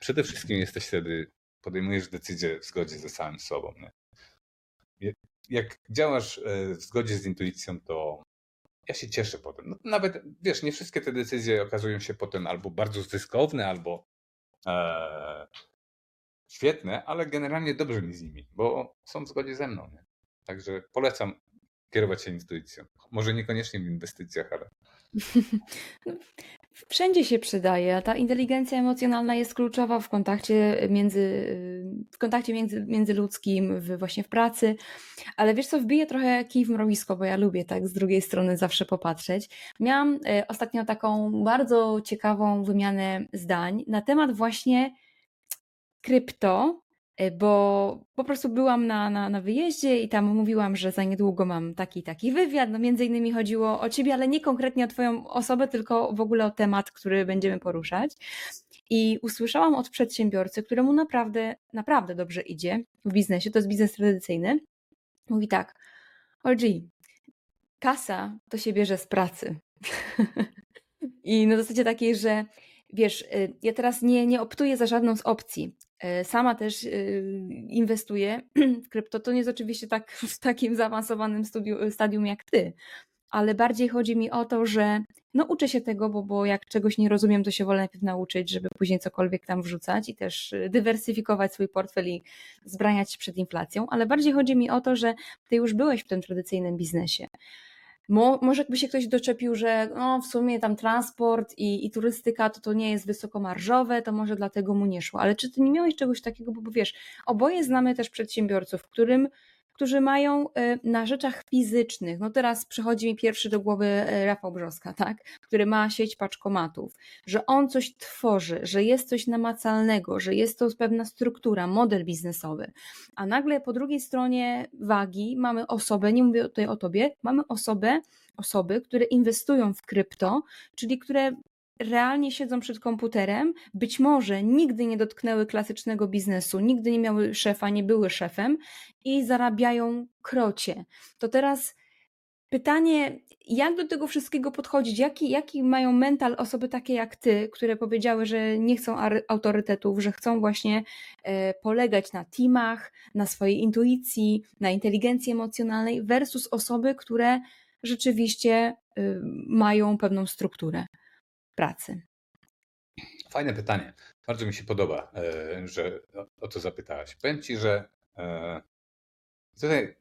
Przede wszystkim jesteś wtedy podejmujesz decyzję w zgodzie ze samym sobą. Nie? Jak działasz e, w zgodzie z intuicją, to ja się cieszę potem. No, nawet, wiesz, nie wszystkie te decyzje okazują się potem albo bardzo zyskowne, albo e, świetne, ale generalnie dobrze mi z nimi, bo są w zgodzie ze mną. Nie? Także polecam kierować się intuicją. Może niekoniecznie w inwestycjach, ale. Wszędzie się przydaje, ta inteligencja emocjonalna jest kluczowa w kontakcie między, w kontakcie między, międzyludzkim, w, właśnie w pracy. Ale wiesz co, wbiję trochę kij w mrowisko, bo ja lubię tak z drugiej strony zawsze popatrzeć. Miałam e, ostatnio taką bardzo ciekawą wymianę zdań na temat właśnie krypto bo po prostu byłam na, na, na wyjeździe i tam mówiłam, że za niedługo mam taki taki wywiad. No między innymi chodziło o ciebie, ale nie konkretnie o twoją osobę, tylko w ogóle o temat, który będziemy poruszać. I usłyszałam od przedsiębiorcy, któremu naprawdę, naprawdę dobrze idzie w biznesie, to jest biznes tradycyjny. Mówi tak, OG, kasa to się bierze z pracy. I na zasadzie takiej, że wiesz, y, ja teraz nie, nie optuję za żadną z opcji. E, sama też y, inwestuję w krypto. To nie jest oczywiście tak w takim zaawansowanym studiu, stadium jak ty, ale bardziej chodzi mi o to, że no uczę się tego, bo, bo jak czegoś nie rozumiem, to się wolę najpierw nauczyć, żeby później cokolwiek tam wrzucać i też y, dywersyfikować swój portfel i zbraniać się przed inflacją, ale bardziej chodzi mi o to, że ty już byłeś w tym tradycyjnym biznesie. Mo, może jakby się ktoś doczepił, że no, w sumie tam transport i, i turystyka to, to nie jest wysokomarżowe, to może dlatego mu nie szło. Ale czy ty nie miałeś czegoś takiego, bo, bo wiesz, oboje znamy też przedsiębiorców, którym którzy mają e, na rzeczach fizycznych. No teraz przychodzi mi pierwszy do głowy e, Rafał Brzoska, tak? który ma sieć paczkomatów, że on coś tworzy, że jest coś namacalnego, że jest to pewna struktura, model biznesowy. A nagle po drugiej stronie wagi mamy osobę, nie mówię tutaj o tobie, mamy osobę, osoby, które inwestują w krypto, czyli które realnie siedzą przed komputerem, być może nigdy nie dotknęły klasycznego biznesu, nigdy nie miały szefa, nie były szefem i zarabiają krocie. To teraz Pytanie, jak do tego wszystkiego podchodzić? Jaki, jaki mają mental osoby takie jak ty, które powiedziały, że nie chcą autorytetów, że chcą właśnie e, polegać na teamach, na swojej intuicji, na inteligencji emocjonalnej, versus osoby, które rzeczywiście y, mają pewną strukturę pracy. Fajne pytanie. Bardzo mi się podoba, e, że o- to zapytałaś. Powiem ci, że e, tutaj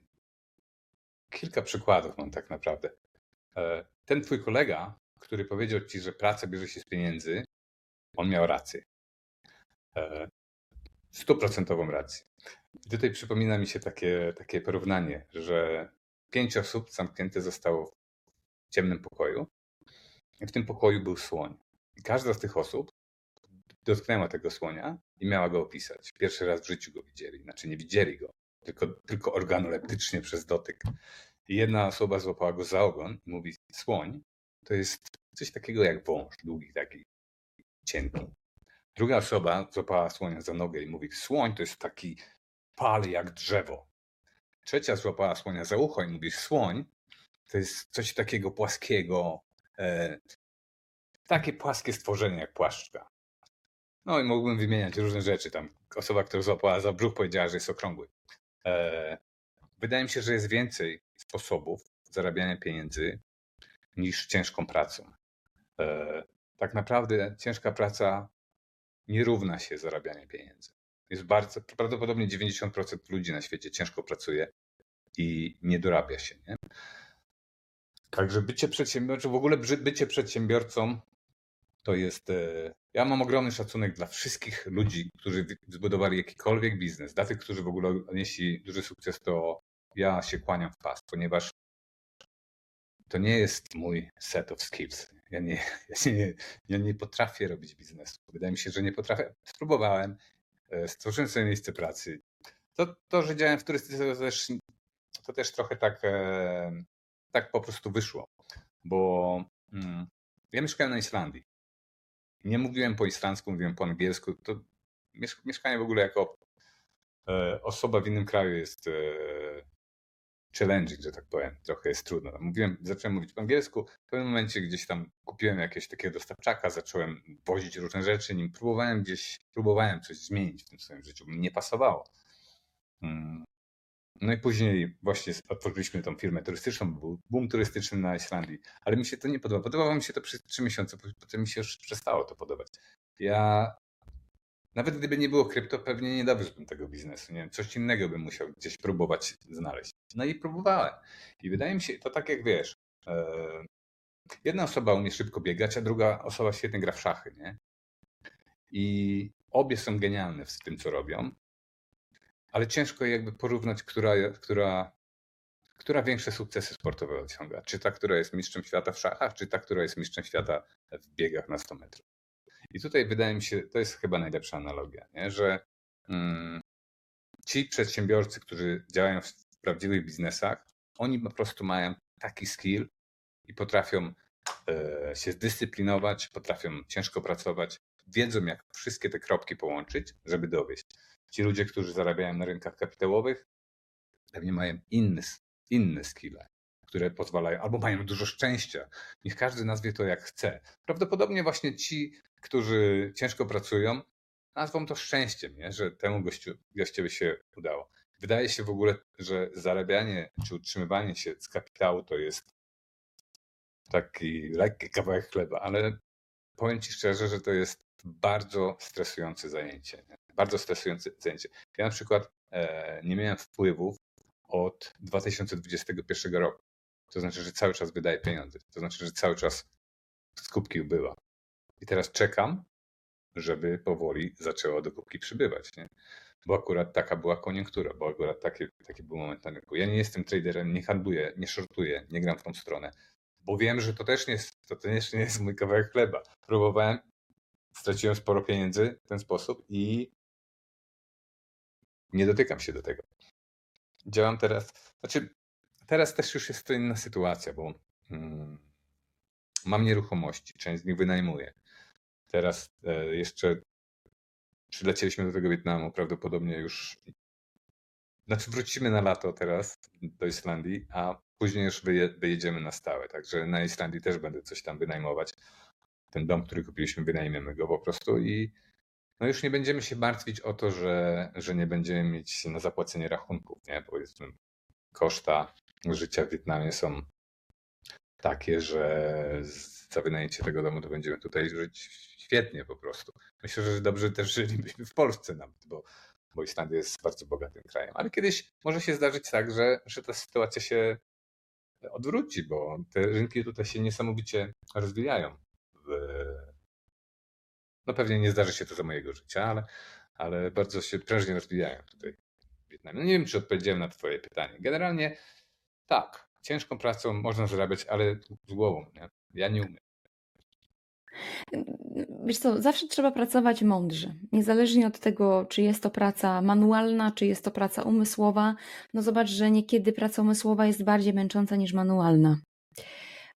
kilka przykładów mam tak naprawdę. E, Ten twój kolega, który powiedział ci, że praca bierze się z pieniędzy, on miał rację. Stuprocentową rację. I tutaj przypomina mi się takie, takie porównanie, że pięć osób zamknięte zostało w ciemnym pokoju w tym pokoju był słoń. Każda z tych osób dotknęła tego słonia i miała go opisać. Pierwszy raz w życiu go widzieli. Znaczy nie widzieli go, tylko, tylko organoleptycznie przez dotyk. I jedna osoba złapała go za ogon i mówi, słoń to jest coś takiego jak wąż, długi taki, cienki. Druga osoba złapała słonia za nogę i mówi, słoń to jest taki pal jak drzewo. Trzecia złapała słonia za ucho i mówi, słoń to jest coś takiego płaskiego, takie płaskie stworzenie jak płaszczka. No i mógłbym wymieniać różne rzeczy. Tam osoba, która złapała za brzuch, powiedziała, że jest okrągły. E, wydaje mi się, że jest więcej sposobów zarabiania pieniędzy niż ciężką pracą. E, tak naprawdę ciężka praca nie równa się zarabianiu pieniędzy. Jest bardzo, prawdopodobnie 90% ludzi na świecie ciężko pracuje i nie dorabia się. Nie? Także bycie przedsiębiorcą, w ogóle bycie przedsiębiorcą to jest. e, Ja mam ogromny szacunek dla wszystkich ludzi, którzy zbudowali jakikolwiek biznes. Dla tych, którzy w ogóle odnieśli duży sukces, to ja się kłaniam w pas, ponieważ to nie jest mój set of skills. Ja nie, ja nie, ja nie potrafię robić biznesu. Wydaje mi się, że nie potrafię. Spróbowałem, e, stworzyłem sobie miejsce pracy. To, to że działałem w turystyce, to też, to też trochę tak, e, tak po prostu wyszło, bo mm, ja mieszkałem na Islandii. Nie mówiłem po islandzku, mówiłem po angielsku. To miesz- mieszkanie w ogóle jako e, osoba w innym kraju jest e, challenging, że tak powiem. Trochę jest trudno. Mówiłem, zacząłem mówić po angielsku. W pewnym momencie gdzieś tam kupiłem jakiegoś takiego dostawczaka, zacząłem wozić różne rzeczy, nim próbowałem gdzieś, próbowałem coś zmienić w tym swoim życiu. Mi nie pasowało. No i później właśnie otworzyliśmy tą firmę turystyczną, był boom turystyczny na Islandii, ale mi się to nie podoba. Podobało mi się to przez trzy miesiące, po- potem mi się już przestało to podobać. Ja nawet gdyby nie było krypto, pewnie nie dowiózłbym tego biznesu. Nie wiem, coś innego bym musiał gdzieś próbować znaleźć. No i próbowałem. I wydaje mi się, to tak jak wiesz, e, jedna osoba umie szybko biegać, a druga osoba świetnie gra w szachy, nie? I obie są genialne w tym, co robią, ale ciężko jakby porównać, która, która, która większe sukcesy sportowe osiąga. Czy ta, która jest mistrzem świata w szachach, czy ta, która jest mistrzem świata w biegach na 100 metrów. I tutaj wydaje mi się, to jest chyba najlepsza analogia, nie? że mm, ci przedsiębiorcy, którzy działają w prawdziwych biznesach, oni po prostu mają taki skill i potrafią e, się zdyscyplinować, potrafią ciężko pracować, wiedzą jak wszystkie te kropki połączyć, żeby dowieść. Ci ludzie, którzy zarabiają na rynkach kapitałowych, pewnie mają inne, inne skille, które pozwalają, albo mają dużo szczęścia. Niech każdy nazwie to jak chce. Prawdopodobnie właśnie ci, którzy ciężko pracują, nazwą to szczęściem, nie? że temu gościu, gościowi się udało. Wydaje się w ogóle, że zarabianie czy utrzymywanie się z kapitału to jest taki lekki kawałek chleba, ale powiem Ci szczerze, że to jest bardzo stresujące zajęcie. Nie? Bardzo stresujące zajęcie. Ja na przykład e, nie miałem wpływów od 2021 roku. To znaczy, że cały czas wydaję pieniądze. To znaczy, że cały czas z kubki ubyła. I teraz czekam, żeby powoli zaczęło do kubki przybywać. Nie? Bo akurat taka była koniunktura, bo akurat taki, taki był moment na rynku. Ja nie jestem traderem, nie handluję, nie shortuję, nie gram w tą stronę, bo wiem, że to też nie jest, to też nie jest mój kawałek chleba. Próbowałem, straciłem sporo pieniędzy w ten sposób i nie dotykam się do tego. Działam teraz, znaczy teraz też już jest to inna sytuacja, bo mm, mam nieruchomości, część z nich wynajmuję. Teraz e, jeszcze przylecieliśmy do tego Wietnamu, prawdopodobnie już, znaczy wrócimy na lato teraz do Islandii, a później już wyje, wyjedziemy na stałe. Także na Islandii też będę coś tam wynajmować. Ten dom, który kupiliśmy, wynajmiemy go po prostu i no już nie będziemy się martwić o to, że, że nie będziemy mieć na zapłacenie rachunków, nie? Powiedzmy, koszta życia w Wietnamie są takie, że za wynajęcie tego domu to będziemy tutaj żyć świetnie po prostu. Myślę, że dobrze też żylibyśmy w Polsce nawet, bo, bo Islandia jest bardzo bogatym krajem. Ale kiedyś może się zdarzyć tak, że, że ta sytuacja się odwróci, bo te rynki tutaj się niesamowicie rozwijają. No pewnie nie zdarzy się to za mojego życia, ale, ale bardzo się prężnie rozwijają tutaj w Wietnamie. No nie wiem, czy odpowiedziałem na twoje pytanie. Generalnie tak, ciężką pracą można zarabiać, ale z głową, nie? Ja nie umiem. Wiesz co, zawsze trzeba pracować mądrze. Niezależnie od tego, czy jest to praca manualna, czy jest to praca umysłowa. No zobacz, że niekiedy praca umysłowa jest bardziej męcząca niż manualna.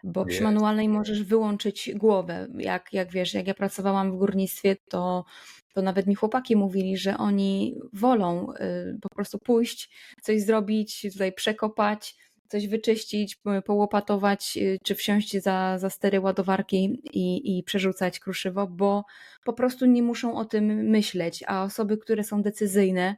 Bo przy manualnej możesz wyłączyć głowę. Jak, jak wiesz, jak ja pracowałam w górnictwie, to, to nawet mi chłopaki mówili, że oni wolą y, po prostu pójść, coś zrobić, tutaj przekopać, coś wyczyścić, połopatować, y, czy wsiąść za, za stery ładowarki i, i przerzucać kruszywo, bo po prostu nie muszą o tym myśleć, a osoby, które są decyzyjne,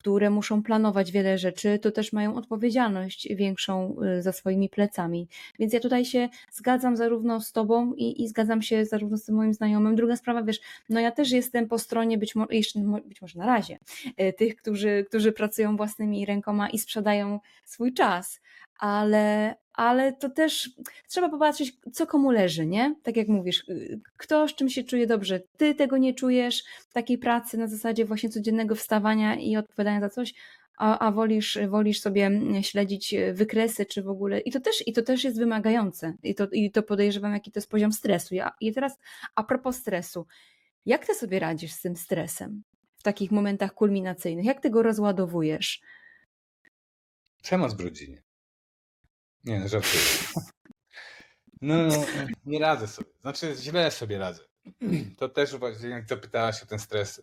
które muszą planować wiele rzeczy, to też mają odpowiedzialność większą y, za swoimi plecami. Więc ja tutaj się zgadzam zarówno z Tobą i, i zgadzam się zarówno z tym moim znajomym. Druga sprawa, wiesz, no ja też jestem po stronie, być, mo być może na razie, y, tych, którzy, którzy pracują własnymi rękoma i sprzedają swój czas ale, ale to też trzeba popatrzeć, co komu leży, nie? Tak jak mówisz, y, kto z czym się czuje dobrze. Ty tego nie czujesz, takiej pracy na zasadzie właśnie codziennego wstawania i odpowiadania za coś, a, a wolisz, wolisz sobie śledzić wykresy, czy w ogóle. I to też, i to też jest wymagające. I to, I to podejrzewam, jaki to jest poziom stresu. Ja, I teraz a propos stresu. Jak ty sobie radzisz z tym stresem w takich momentach kulminacyjnych? Jak ty go rozładowujesz? Przemoc w rodzinie. Nie, no, żartuję. No, nie radzę sobie. Znaczy, źle sobie radzę. To też właśnie, jak zapytałaś o ten stres.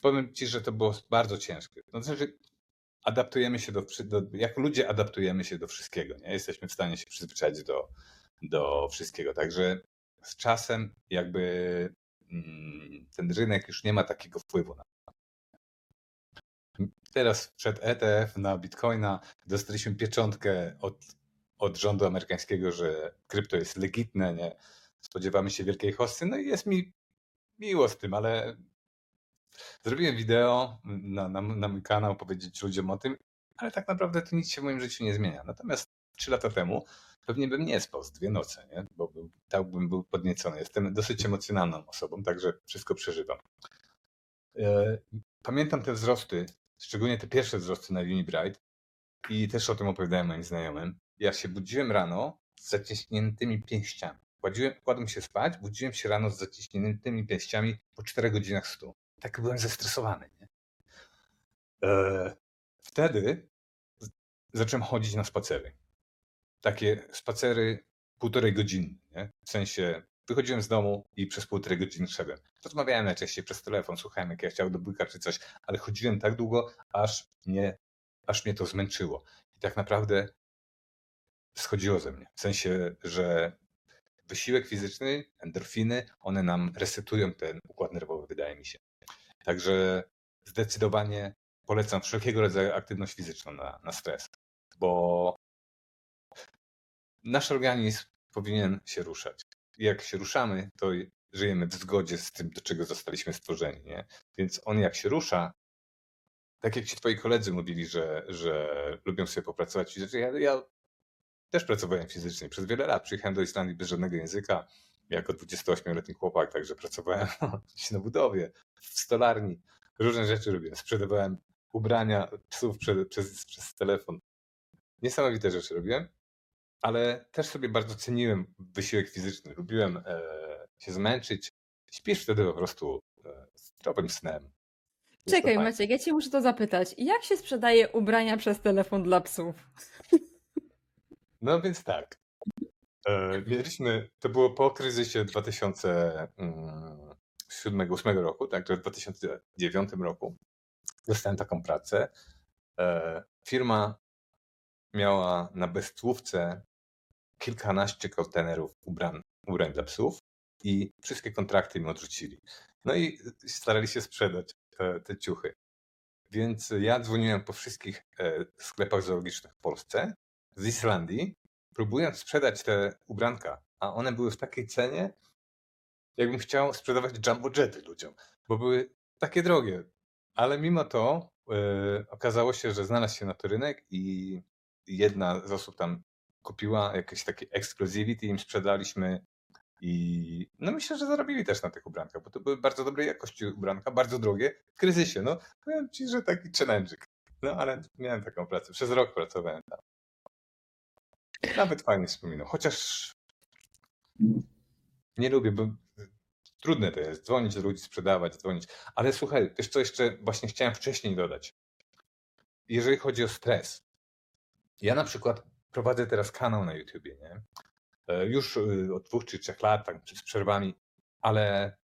Powiem ci, że to było bardzo ciężkie. No, znaczy, adaptujemy się do, do. Jak ludzie adaptujemy się do wszystkiego, nie? Jesteśmy w stanie się przyzwyczaić do, do wszystkiego. Także z czasem, jakby mm, ten rynek już nie ma takiego wpływu na Teraz przed ETF na Bitcoina dostaliśmy pieczątkę od, od rządu amerykańskiego, że krypto jest legitne, nie? Spodziewamy się wielkiej hosty, no i jest mi miło z tym, ale zrobiłem wideo na, na, na mój kanał, powiedzieć ludziom o tym, ale tak naprawdę to nic się w moim życiu nie zmienia. Natomiast trzy lata temu pewnie bym nie spał z dwie noce, nie? bo był, tak bym był podniecony. Jestem dosyć emocjonalną osobą, także wszystko przeżywam. E, pamiętam te wzrosty szczególnie te pierwsze wzrosty na Unibright i też o tym opowiadałem moim znajomym. Ja się budziłem rano z zaciśniętymi pięściami. Kładziłem, kładłem się spać, budziłem się rano z zaciśniętymi pięściami po 4 godzinach stu. Tak byłem zestresowany. Nie? Eee, wtedy zacząłem chodzić na spacery. Takie spacery półtorej godziny. Nie? W sensie Wychodziłem z domu i przez półtorej godziny szedłem. Rozmawiałem najczęściej przez telefon, słuchałem jak ja chciał do bójka czy coś, ale chodziłem tak długo, aż mnie, aż mnie to zmęczyło. I tak naprawdę schodziło ze mnie. W sensie, że wysiłek fizyczny, endorfiny, one nam resetują ten układ nerwowy, wydaje mi się. Także zdecydowanie polecam wszelkiego rodzaju aktywność fizyczną na, na stres, bo nasz organizm powinien się ruszać jak się ruszamy, to żyjemy w zgodzie z tym, do czego zostaliśmy stworzeni. Nie? Więc on jak się rusza, tak jak ci twoi koledzy mówili, że, że lubią sobie popracować fizycznie, ja, ja też pracowałem fizycznie przez wiele lat. Przyjechałem do Islandii bez żadnego języka, jako 28-letni chłopak, także pracowałem na budowie, w stolarni, różne rzeczy robiłem. Sprzedawałem ubrania psów przez, przez, przez telefon. Niesamowite rzeczy robiłem ale też sobie bardzo ceniłem wysiłek fizyczny. Lubiłem e, się zmęczyć. Śpisz wtedy po prostu e, zdrowym snem. Czekaj Maciek, ja cię muszę to zapytać. Jak się sprzedaje ubrania przez telefon dla psów? No więc tak. E, mieliśmy, to było po kryzysie 2007-2008 mm, roku, także w 2009 roku dostałem taką pracę. E, firma miała na bezcłówce kilkanaście kontenerów ubran, ubrań dla psów i wszystkie kontrakty im odrzucili. No i starali się sprzedać te, te ciuchy. Więc ja dzwoniłem po wszystkich e, sklepach zoologicznych w Polsce, z Islandii, próbując sprzedać te ubranka, a one były w takiej cenie, jakbym chciał sprzedawać jumbo jety ludziom, bo były takie drogie. Ale mimo to e, okazało się, że znalazł się na to rynek i jedna z osób tam kupiła jakieś takie exclusivity, im sprzedaliśmy i no myślę, że zarobili też na tych ubrankach, bo to były bardzo dobrej jakości ubranka, bardzo drogie, w kryzysie. No powiem ci, że taki challenge'ik. No ale miałem taką pracę. Przez rok pracowałem tam. Nawet fajnie wspominam. Chociaż nie lubię, bo trudne to jest. Dzwonić do ludzi, sprzedawać, dzwonić. Ale słuchaj, wiesz co jeszcze właśnie chciałem wcześniej dodać. Jeżeli chodzi o stres. Ja na przykład prowadzę teraz kanał na YouTubie, nie? E, Już y, od dwóch czy trzech lat, tak z przerwami, ale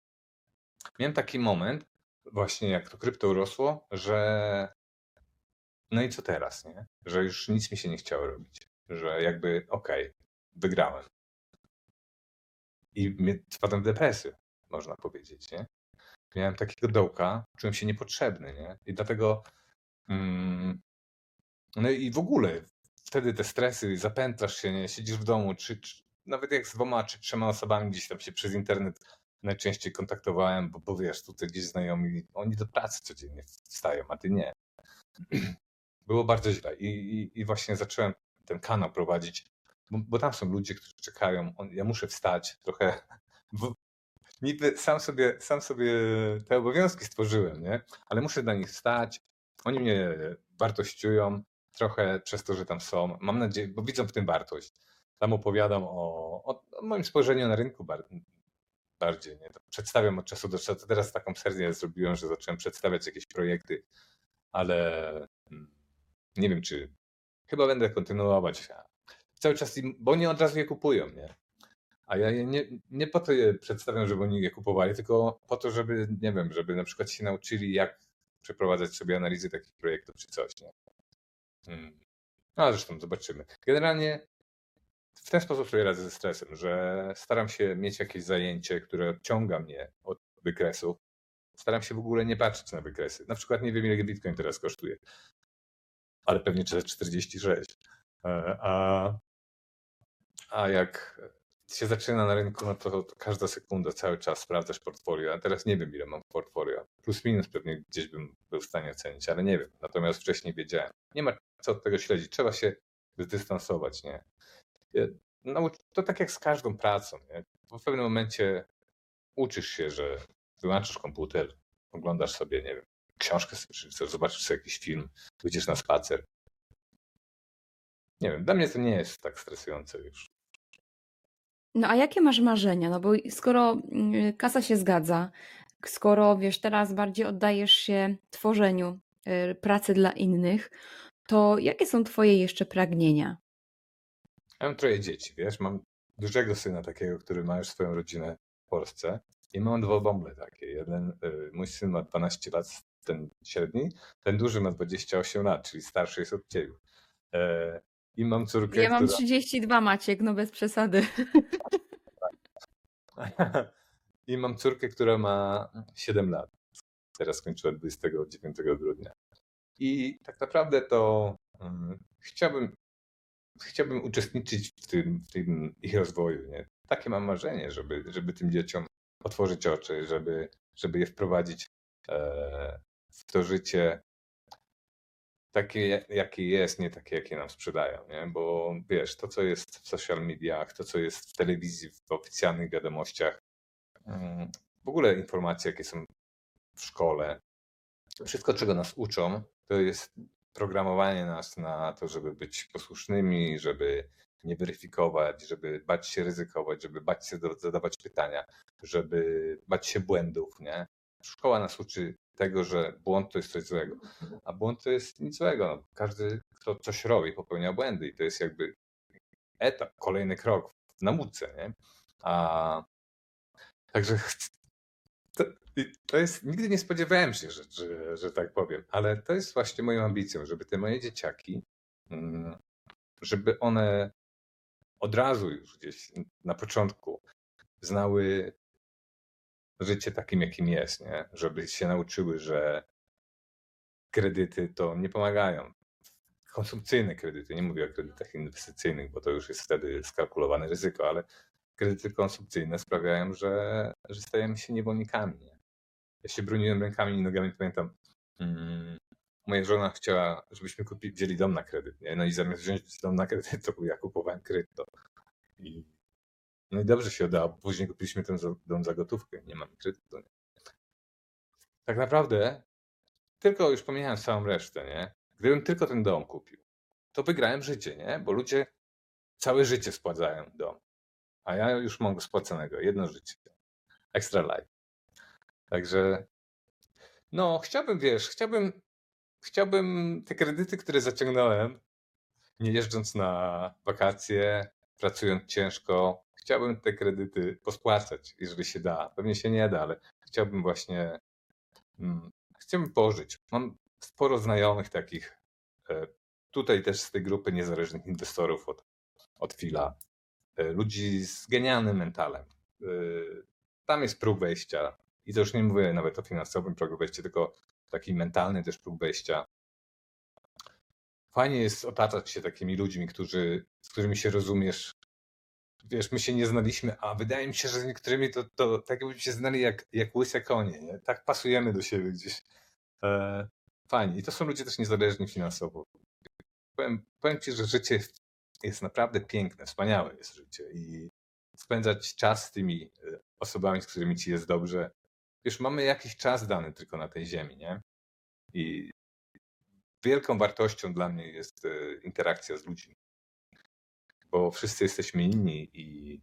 miałem taki moment, właśnie jak to krypto rosło, że no i co teraz, nie? Że już nic mi się nie chciało robić. Że jakby okej, wygrałem. I wpadłem w depresję, można powiedzieć, nie? Miałem takiego dołka, czułem się niepotrzebny, nie? I dlatego mm, no i w ogóle wtedy te stresy, zapętlasz się, nie? Siedzisz w domu, czy, czy nawet jak z dwoma czy trzema osobami gdzieś tam się przez internet najczęściej kontaktowałem, bo, bo wiesz, tutaj gdzieś znajomi, oni do pracy codziennie wstają, a ty nie. Było bardzo źle i, i, i właśnie zacząłem ten kanał prowadzić, bo, bo tam są ludzie, którzy czekają, on, ja muszę wstać trochę, niby sam sobie, sam sobie te obowiązki stworzyłem, nie? Ale muszę dla nich wstać, oni mnie wartościują trochę przez to, że tam są, mam nadzieję, bo widzą w tym wartość. Tam opowiadam o, o, moim spojrzeniu na rynku bar, bardziej, nie? To Przedstawiam od czasu do czasu, teraz taką serię zrobiłem, że zacząłem przedstawiać jakieś projekty, ale mm, nie wiem, czy chyba będę kontynuować. Cały czas, bo oni od razu je kupują, nie? A ja je nie, nie po to je przedstawiam, żeby oni je kupowali, tylko po to, żeby, nie wiem, żeby na przykład się nauczyli, jak przeprowadzać sobie analizy takich projektów czy coś, nie? Mm. No, zresztą zobaczymy. Generalnie w ten sposób sobie radzę ze stresem, że staram się mieć jakieś zajęcie, które odciąga mnie od wykresów. Staram się w ogóle nie patrzeć na wykresy. Na przykład nie wiem, ile Bitcoin teraz kosztuje, ale pewnie 46. E, A, a jak się zaczyna na rynku, no to, to każda sekunda, cały czas sprawdzasz portfolio. A teraz nie wiem, ile mam w portfolio. Plus minus pewnie gdzieś bym był w stanie ocenić, ale nie wiem. Natomiast wcześniej wiedziałem. Nie ma co od tego śledzić. Trzeba się zdystansować, nie? No, to tak jak z każdą pracą, nie? W pewnym momencie uczysz się, że wyłączysz komputer, oglądasz sobie, nie wiem, książkę przeczytasz, zobaczysz sobie jakiś film, wyjdziesz na spacer. Nie wiem, dla mnie to nie jest tak stresujące już. No a jakie masz marzenia? No bo skoro mm, kasa się zgadza, skoro wiesz, teraz bardziej oddajesz się tworzeniu y, pracy dla innych, to jakie są twoje jeszcze pragnienia? Ja mam troje dzieci, wiesz, mam dużego syna takiego, który ma już swoją rodzinę w Polsce i mam dwa bąble takie. Jeden, y, mój syn ma 12 lat, ten średni, ten duży ma 28 lat, czyli starszy jest od ciebie. E, I mam córkę, Ja mam która... 32, Maciek, no bez przesady. I mam córkę, która ma 7 lat. Teraz skończyła 29 grudnia. I tak naprawdę to mm, chciałbym, chciałbym uczestniczyć w tym, w tym ich rozwoju. Nie? Takie mam marzenie, żeby, żeby tym dzieciom otworzyć oczy, żeby, żeby je wprowadzić e, w to życie takie, jakie jest, nie takie, jakie nam sprzedają, nie? Bo wiesz, to, co jest w social mediach, to, co jest w telewizji, w oficjalnych wiadomościach, mm, w ogóle informacje, jakie są w szkole, wszystko, czego nas uczą, to jest programowanie nas na to, żeby być posłusznymi, żeby nie weryfikować, żeby bać się ryzykować, żeby bać się zadawać pytania, żeby bać się błędów, nie? Szkoła nas uczy tego, że błąd to jest coś złego, a błąd to jest nic złego. No, każdy, kto coś robi, popełnia błędy i to jest jakby etap, kolejny krok w nauce, nie? A także to, jest, nigdy nie spodziewałem się, że, że, że tak powiem, ale to jest właśnie moją ambicją, żeby te moje dzieciaki mm, żeby one od razu już gdzieś na początku znały życie takim, jakim jest, nie? Żeby się nauczyły, że kredyty to nie pomagają. Konsumpcyjne kredyty, nie mówię o kredytach inwestycyjnych, bo to już jest wtedy skalkulowane ryzyko, ale kredyty konsumpcyjne sprawiają, że, że stajemy się niewolnikami. Nie? Ja się broniłem rękami i nogami, pamiętam, mm, moja żona chciała, żebyśmy kupili, wzięli dom na kredyt. Nie? No i zamiast wziąć dom na kredyt, to ja kupowałem krypto. I, no i dobrze się udało. Później kupiliśmy ten dom za gotówkę. Nie mamy kredytu. Nie? Tak naprawdę, tylko już pomijając całą resztę, nie? Gdybym tylko ten dom kupił, to wygrałem życie, nie? Bo ludzie całe życie spłacają dom. A ja już mam go spłaconego. Jedno życie. Extra life. Także no, chciałbym, wiesz, chciałbym, chciałbym te kredyty, które zaciągnąłem, nie jeżdżąc na wakacje, pracując ciężko, chciałbym te kredyty pospłacać, jeżeli się da. Pewnie się nie da, ale chciałbym właśnie, mm, chciałbym pożyć. Mam sporo znajomych takich, e, tutaj też z tej grupy niezależnych inwestorów od, od Fila, e, ludzi z genialnym mentalem. E, Tam jest próg wejścia i to już nie mówię nawet o finansowym progu wejścia, tylko taki mentalny też próg wejścia. Fajnie jest otaczać się takimi ludźmi, którzy, z którymi się rozumiesz. Wiesz, my się nie znaliśmy, a wydaje mi się, że z niektórymi to, to tak jakbyśmy się znali jak, jak łyse konie, nie? Tak pasujemy do siebie gdzieś. E, fajnie. I to są ludzie też niezależni finansowo. Powiem, powiem ci, że życie jest, naprawdę piękne, wspaniałe jest życie i spędzać czas z tymi e, osobami, z którymi ci jest dobrze. Wiesz, mamy jakiś czas dany tylko na tej ziemi, nie? I wielką wartością dla mnie jest e, interakcja z ludźmi. Bo wszyscy jesteśmy inni i,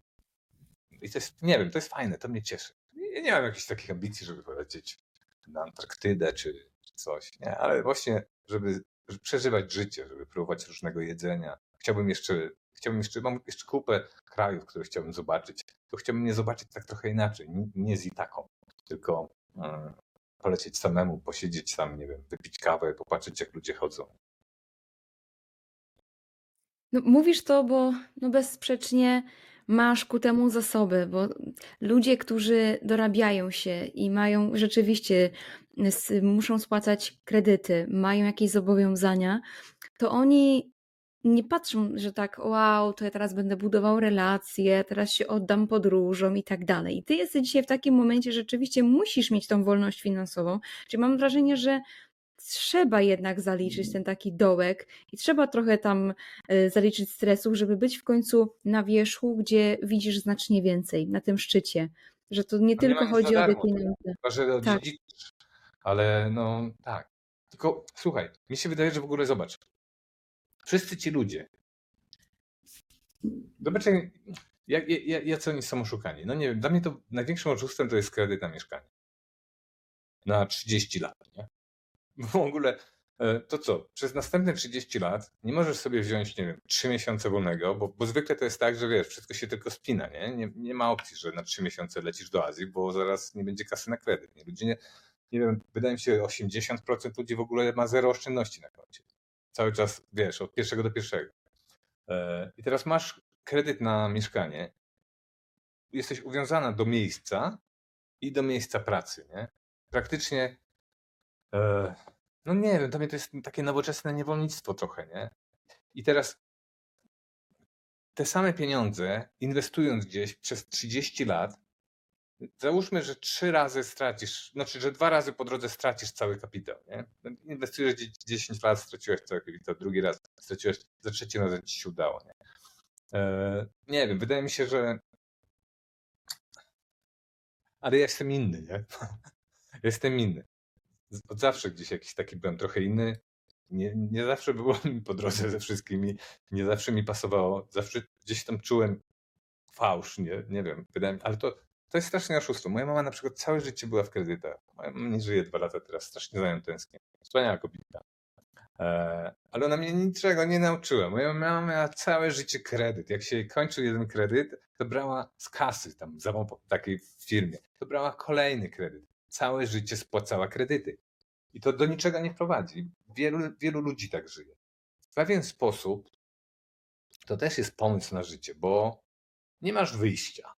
i to jest, nie wiem, to jest fajne, to mnie cieszy. Ja nie mam jakichś takich ambicji, żeby polecieć na Antarktydę czy, coś, nie? ale właśnie, żeby, przeżywać życie, żeby próbować różnego jedzenia. Chciałbym jeszcze, chciałbym jeszcze, mam jeszcze kupę krajów, które chciałbym zobaczyć. To chciałbym je zobaczyć tak trochę inaczej, nie z Itaką, tylko mm, polecieć samemu, posiedzieć sam, nie wiem, wypić kawę, popatrzeć jak ludzie chodzą. No, mówisz to, bo no bezsprzecznie masz ku temu zasoby, bo ludzie, którzy dorabiają się i mają rzeczywiście, muszą spłacać kredyty, mają jakieś zobowiązania, to oni nie patrzą, że tak, wow, to ja teraz będę budował relacje, teraz się oddam podróżom i tak dalej. I ty jesteś dzisiaj w takim momencie, że rzeczywiście musisz mieć tą wolność finansową. Czyli mam wrażenie, że trzeba jednak zaliczyć ten taki dołek i trzeba trochę tam e, zaliczyć stresów, żeby być w końcu na wierzchu, gdzie widzisz znacznie więcej, na tym szczycie. Że to nie tylko chodzi o te pieniądze. Że Tak. Ale no tak. Tylko słuchaj, mi się wydaje, że w ogóle zobacz. Wszyscy ci ludzie. Zobacz, jak, jak, jacy oni są oszukani. No nie wiem, dla mnie to największym oszustwem to jest kredyt na mieszkanie. Na 30 lat, nie? W ogóle e, to co? Przez następne 30 lat nie możesz sobie wziąć, nie wiem, 3 miesiące wolnego, bo, bo zwykle to jest tak, że wiesz, wszystko się tylko spina, nie? nie? Nie ma opcji, że na 3 miesiące lecisz do Azji, bo zaraz nie będzie kasy na kredyt. Nie? Ludzie nie, nie wiem, wydaje mi się, 80% ludzi w ogóle ma zero oszczędności na koncie. Cały czas, wiesz, od pierwszego do pierwszego. E, I teraz masz kredyt na mieszkanie, jesteś uwiązana do miejsca i do miejsca pracy, nie? Praktycznie, e, no nie wiem, dla mnie to jest takie nowoczesne niewolnictwo trochę, nie? I teraz te same pieniądze, inwestując gdzieś przez 30 lat, załóżmy, że trzy razy stracisz, znaczy, że dwa razy po drodze stracisz cały kapitał, nie? No, Inwestujesz dzie- 10 lat, straciłeś cały kapitał, drugi raz straciłeś, za trzecim razem ci się udało, nie? E, nie wiem, wydaje mi się, że ale ja jestem inny, nie? jestem inny. Od zawsze gdzieś jakiś taki byłem trochę inny. Nie, nie zawsze było mi po drodze ze wszystkimi, nie zawsze mi pasowało, zawsze gdzieś tam czułem fałsz, nie, nie wiem, wydaje mi, ale to, to jest strasznie oszustwo. Moja mama na przykład całe życie była w kredytach. Moja mama nie żyje dwa lata teraz, strasznie za nią tęsknię. Wspaniała kobieta. E, ale ona mnie niczego nie nauczyła. Moja mama miała całe życie kredyt. Jak się kończył jeden kredyt, to brała z kasy tam za takiej firmie. To brała kolejny kredyt. Całe życie spłacała kredyty. I to do niczego nie prowadzi. Wielu, wielu ludzi tak żyje. W pewien sposób to też jest pomysł na życie, bo nie masz wyjścia.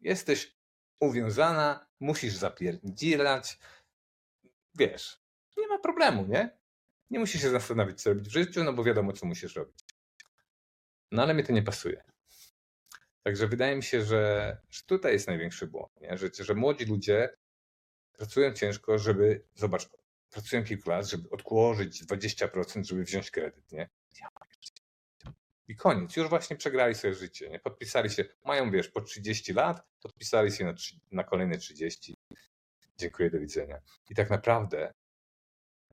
Jesteś uwiązana, musisz zapierdzielać. Wiesz, nie ma problemu, nie? Nie musisz się zastanowić, co robić w życiu, no bo wiadomo, co musisz robić. No ale mi to nie pasuje. Także wydaje mi się, że, że tutaj jest największy błąd, nie? Że, że młodzi ludzie pracują ciężko, żeby, zobacz, pracują kilka lat, żeby odłożyć 20%, żeby wziąć kredyt, nie? I koniec, już właśnie przegrali sobie życie, nie? Podpisali się, mają wiesz, po 30 lat, podpisali się na, na kolejne 30. Dziękuję, do widzenia. I tak naprawdę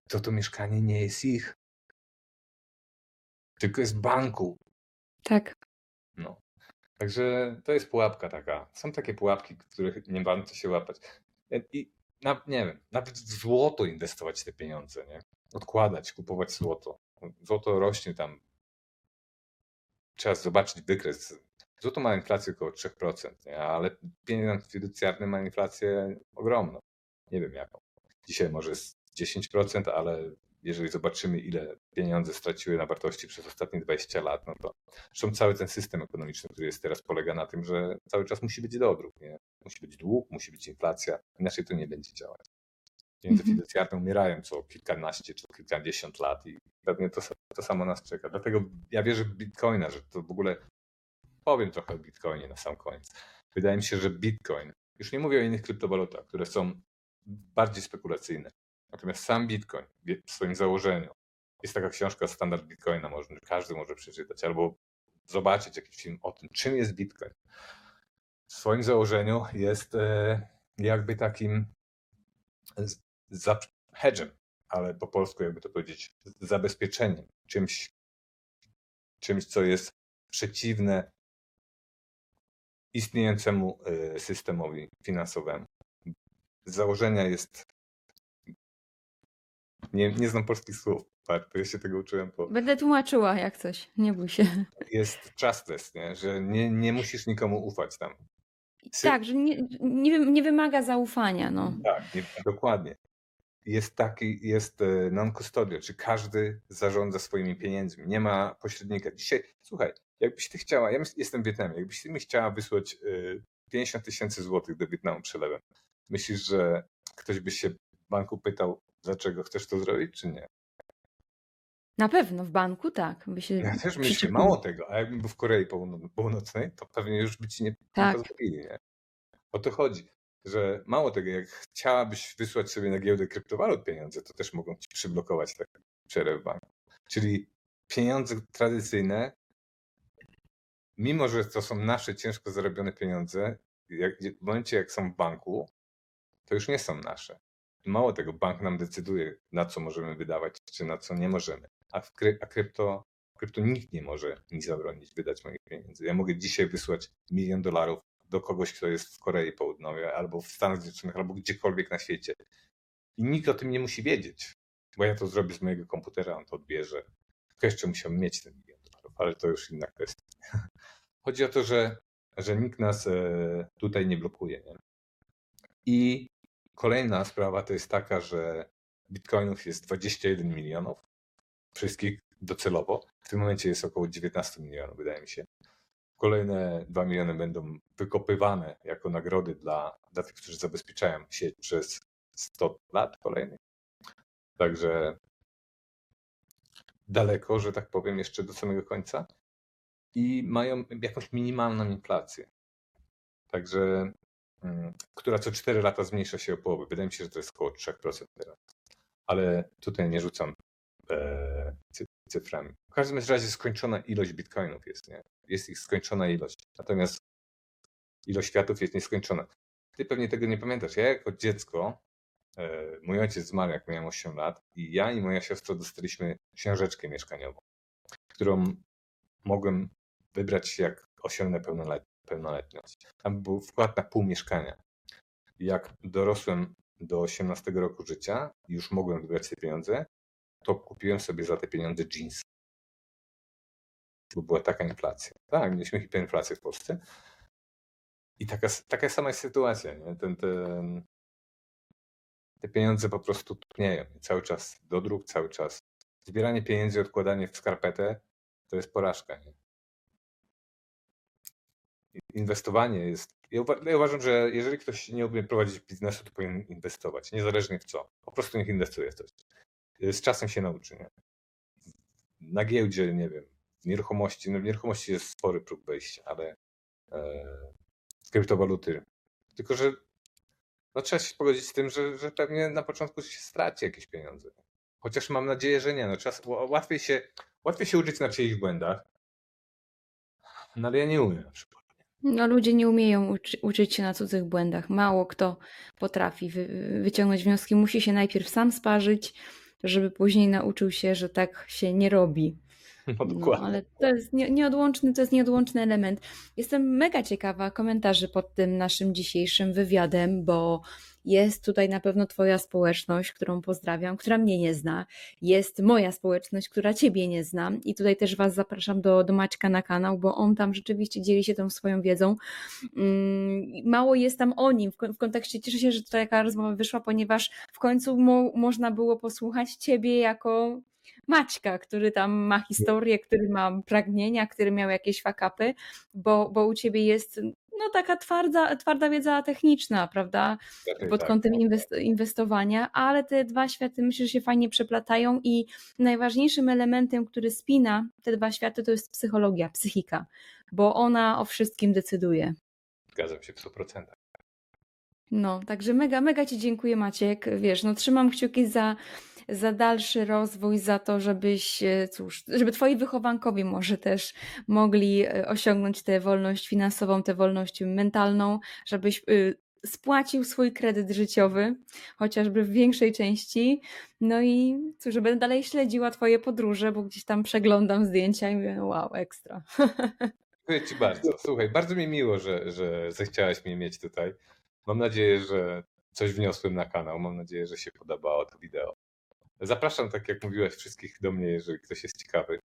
to to mieszkanie nie jest ich, tylko jest banku. Tak. No. Także to jest pułapka taka. Są takie pułapki, których nie warto się łapać. I na, nie wiem, nawet w złoto inwestować te pieniądze, nie? Odkładać, kupować złoto. Złoto rośnie tam. Trzeba zobaczyć wykres. Złoto ma inflację około 3%, nie? ale pieniądz fiducjarny ma inflację ogromną. Nie wiem jaką. Dzisiaj może jest 10%, ale jeżeli zobaczymy, ile pieniądze straciły na wartości przez ostatnie 20 lat, no to zresztą cały ten system ekonomiczny, który jest teraz, polega na tym, że cały czas musi być nie? Musi być dług, musi być inflacja, inaczej to nie będzie działać. Pieniądze mhm. umierają co kilkanaście czy kilkadziesiąt lat i pewnie to, to samo nas czeka. Dlatego ja wierzę w Bitcoina, że to w ogóle powiem trochę o Bitcoinie na sam koniec. Wydaje mi się, że Bitcoin, już nie mówię o innych kryptowalutach, które są bardziej spekulacyjne, Natomiast sam Bitcoin w swoim założeniu, jest taka książka Standard Bitcoina, może, każdy może przeczytać, albo zobaczyć jakiś film o tym, czym jest Bitcoin. W swoim założeniu jest e, jakby takim hedgem, ale po polsku jakby to powiedzieć, zabezpieczeniem, czymś, czymś co jest przeciwne istniejącemu e, systemowi finansowemu. Z założenia jest nie, nie znam polskich słów, to ja się tego uczyłem po... Będę tłumaczyła jak coś, nie bój się. Jest trustless, nie? że nie, nie musisz nikomu ufać tam. Sy... Tak, że nie, nie, nie, wymaga zaufania. No. Tak, nie, dokładnie. Jest taki, jest e, non-custodial, czy każdy zarządza swoimi pieniędzmi. Nie ma pośrednika. Dzisiaj, słuchaj, jakbyś ty chciała, ja jestem w Wietnamie, jakbyś ty mi chciała wysłać 50 e, tysięcy złotych do Wietnamu przelewem, myślisz, że ktoś by się w banku pytał, Dlaczego chcesz to zrobić, czy nie? Na pewno, w banku tak. By się ja też myślę, mało tego, a jakbym był w Korei Północnej, to pewnie już by ci nie, tak. nie zrobili, nie? O to chodzi, że mało tego, jak chciałabyś wysłać sobie na giełdę kryptowalut pieniądze, to też mogą ci przyblokować taki przelew w banku. Czyli pieniądze tradycyjne, mimo że to są nasze ciężko zarobione pieniądze, jak, w momencie jak są w banku, to już nie są nasze. Mało tego, bank nam decyduje, na co możemy wydawać, czy na co nie możemy. A w kry, a krypto, krypto nikt nie może mi zabronić wydać moich pieniędzy. Ja mogę dzisiaj wysłać milion dolarów do kogoś, kto jest w Korei Południowej, albo w Stanach Zjednoczonych, albo gdziekolwiek na świecie. I nikt o tym nie musi wiedzieć, bo ja to zrobię z mojego komputera, on to odbierze. Tylko jeszcze musiałbym mieć ten milion dolarów, ale to już inna kwestia. Chodzi o to, że, że nikt nas e, tutaj nie blokuje. Nie? I Kolejna sprawa to jest taka, że bitcoinów jest 21 milionów, wszystkich docelowo. W tym momencie jest około 19 milionów, wydaje mi się. Kolejne 2 miliony będą wykopywane jako nagrody dla, dla tych, którzy zabezpieczają sieć przez 100 lat kolejnych. Także daleko, że tak powiem, jeszcze do samego końca. I mają jakąś minimalną inflację. Także Mm, która co 4 lata zmniejsza się o połowę. Wydaje mi się, że to jest około 3% teraz. Ale tutaj nie rzucam e, cyframi. W każdym razie skończona ilość bitcoinów jest, nie? Jest ich skończona ilość. Natomiast ilość światów jest nieskończona. Ty pewnie tego nie pamiętasz. Ja jako dziecko, e, mój ojciec zmarł jak miałem 8 lat i ja i moja siostra dostaliśmy książeczkę mieszkaniową, którą mogłem wybrać jak osiągnę pełnoletnie pełnoletność. Tam był wkład na pół mieszkania. Jak dorosłem do 18 roku życia już mogłem wybrać te pieniądze, to kupiłem sobie za te pieniądze jeans. Bo była taka inflacja. Tak, mieliśmy hiperinflację w Polsce. I taka, taka sama jest sytuacja. Nie? Ten, ten, te pieniądze po prostu topnieją. Cały czas dodruk, cały czas zbieranie pieniędzy, odkładanie w skarpetę to jest porażka. Nie? inwestowanie jest. Ja, uwa- ja uważam, że jeżeli ktoś nie umie prowadzić biznesu, to powinien inwestować, niezależnie w co. Po prostu niech inwestuje w coś. Z czasem się nauczy. Nie? Na giełdzie, nie wiem, w nieruchomości. No w nieruchomości jest spory próg wejścia, ale e, kryptowaluty. Tylko, że no, trzeba się pogodzić z tym, że, że pewnie na początku się straci jakieś pieniądze. Chociaż mam nadzieję, że nie. No, czas, łatwiej, się, łatwiej się uczyć na czyichś błędach. No ale ja nie umiem na przykład. No, ludzie nie umieją uczy, uczyć się na cudzych błędach. Mało kto potrafi wy, wyciągnąć wnioski. Musi się najpierw sam sparzyć, żeby później nauczył się, że tak się nie robi. No ale to jest nie- nieodłączny, to jest nieodłączny element. Jestem mega ciekawa komentarzy pod tym naszym dzisiejszym wywiadem, bo jest tutaj na pewno Twoja społeczność, którą pozdrawiam, która mnie nie zna. Jest moja społeczność, która Ciebie nie zna. I tutaj też Was zapraszam do, do Maćka na kanał, bo on tam rzeczywiście dzieli się tą swoją wiedzą. Mm, Mało jest tam o nim w, kon- w kontekście. Cieszę się, że tutaj taka rozmowa wyszła, ponieważ w końcu mo, można było posłuchać Ciebie jako Maćka, który tam ma historię, który ma pragnienia, który miał jakieś fakapy, bo, bo u ciebie jest no taka twarda, twarda wiedza techniczna, prawda? Raczej Pod tak. kątem inwest- inwestowania, ale te dwa światy myślę, że się fajnie przeplatają i najważniejszym elementem, który spina te dwa światy, to jest psychologia, psychika, bo ona o wszystkim decyduje. Zgadzam się w 100%. No, także mega, mega Ci dziękuję Maciek. Wiesz, no trzymam kciuki za, za dalszy rozwój, za to, żebyś, e, cóż, żeby Twoi wychowankowie może też mogli e, osiągnąć tę wolność finansową, tę wolność mentalną, żebyś y, spłacił swój kredyt życiowy, chociażby w większej części. No i cóż, żeby dalej śledziła Twoje podróże, bo gdzieś tam przeglądam zdjęcia i mówię, wow, ekstra. Dziękuję Ci bardzo. Słuchaj, bardzo mi miło, że, że zechciałaś mnie mieć tutaj. Mam nadzieję, że coś wniosłem na kanał. Mam nadzieję, że się podobało to wideo. Zapraszam, tak jak mówiłaś, wszystkich do mnie, jeżeli ktoś jest ciekawy.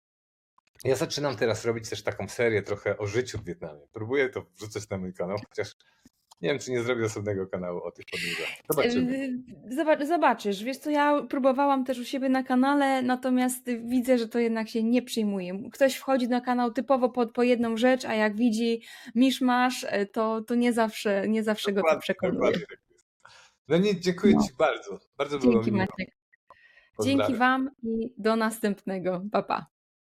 Ja zaczynam teraz robić też taką serię trochę o życiu w Wietnamie. Próbuję to wrzucać na mój kanał, chociaż nie wiem, czy nie zrobię osobnego kanału o tych podróżach. Zobaczymy. Yy, Zobacz, zobaczysz, wiesz co, ja próbowałam też u siebie na kanale, natomiast widzę, że to jednak się nie przyjmuje. Ktoś wchodzi na kanał typowo po, po jedną rzecz, a jak widzi misz-masz, e, to, to nie zawsze, nie zawsze go to przekonuje. tak. No nie, dziękuję No. Ci bardzo. Bardzo było Dzięki miło. Maciek. Dzięki. Wam i do następnego. Pa, pa.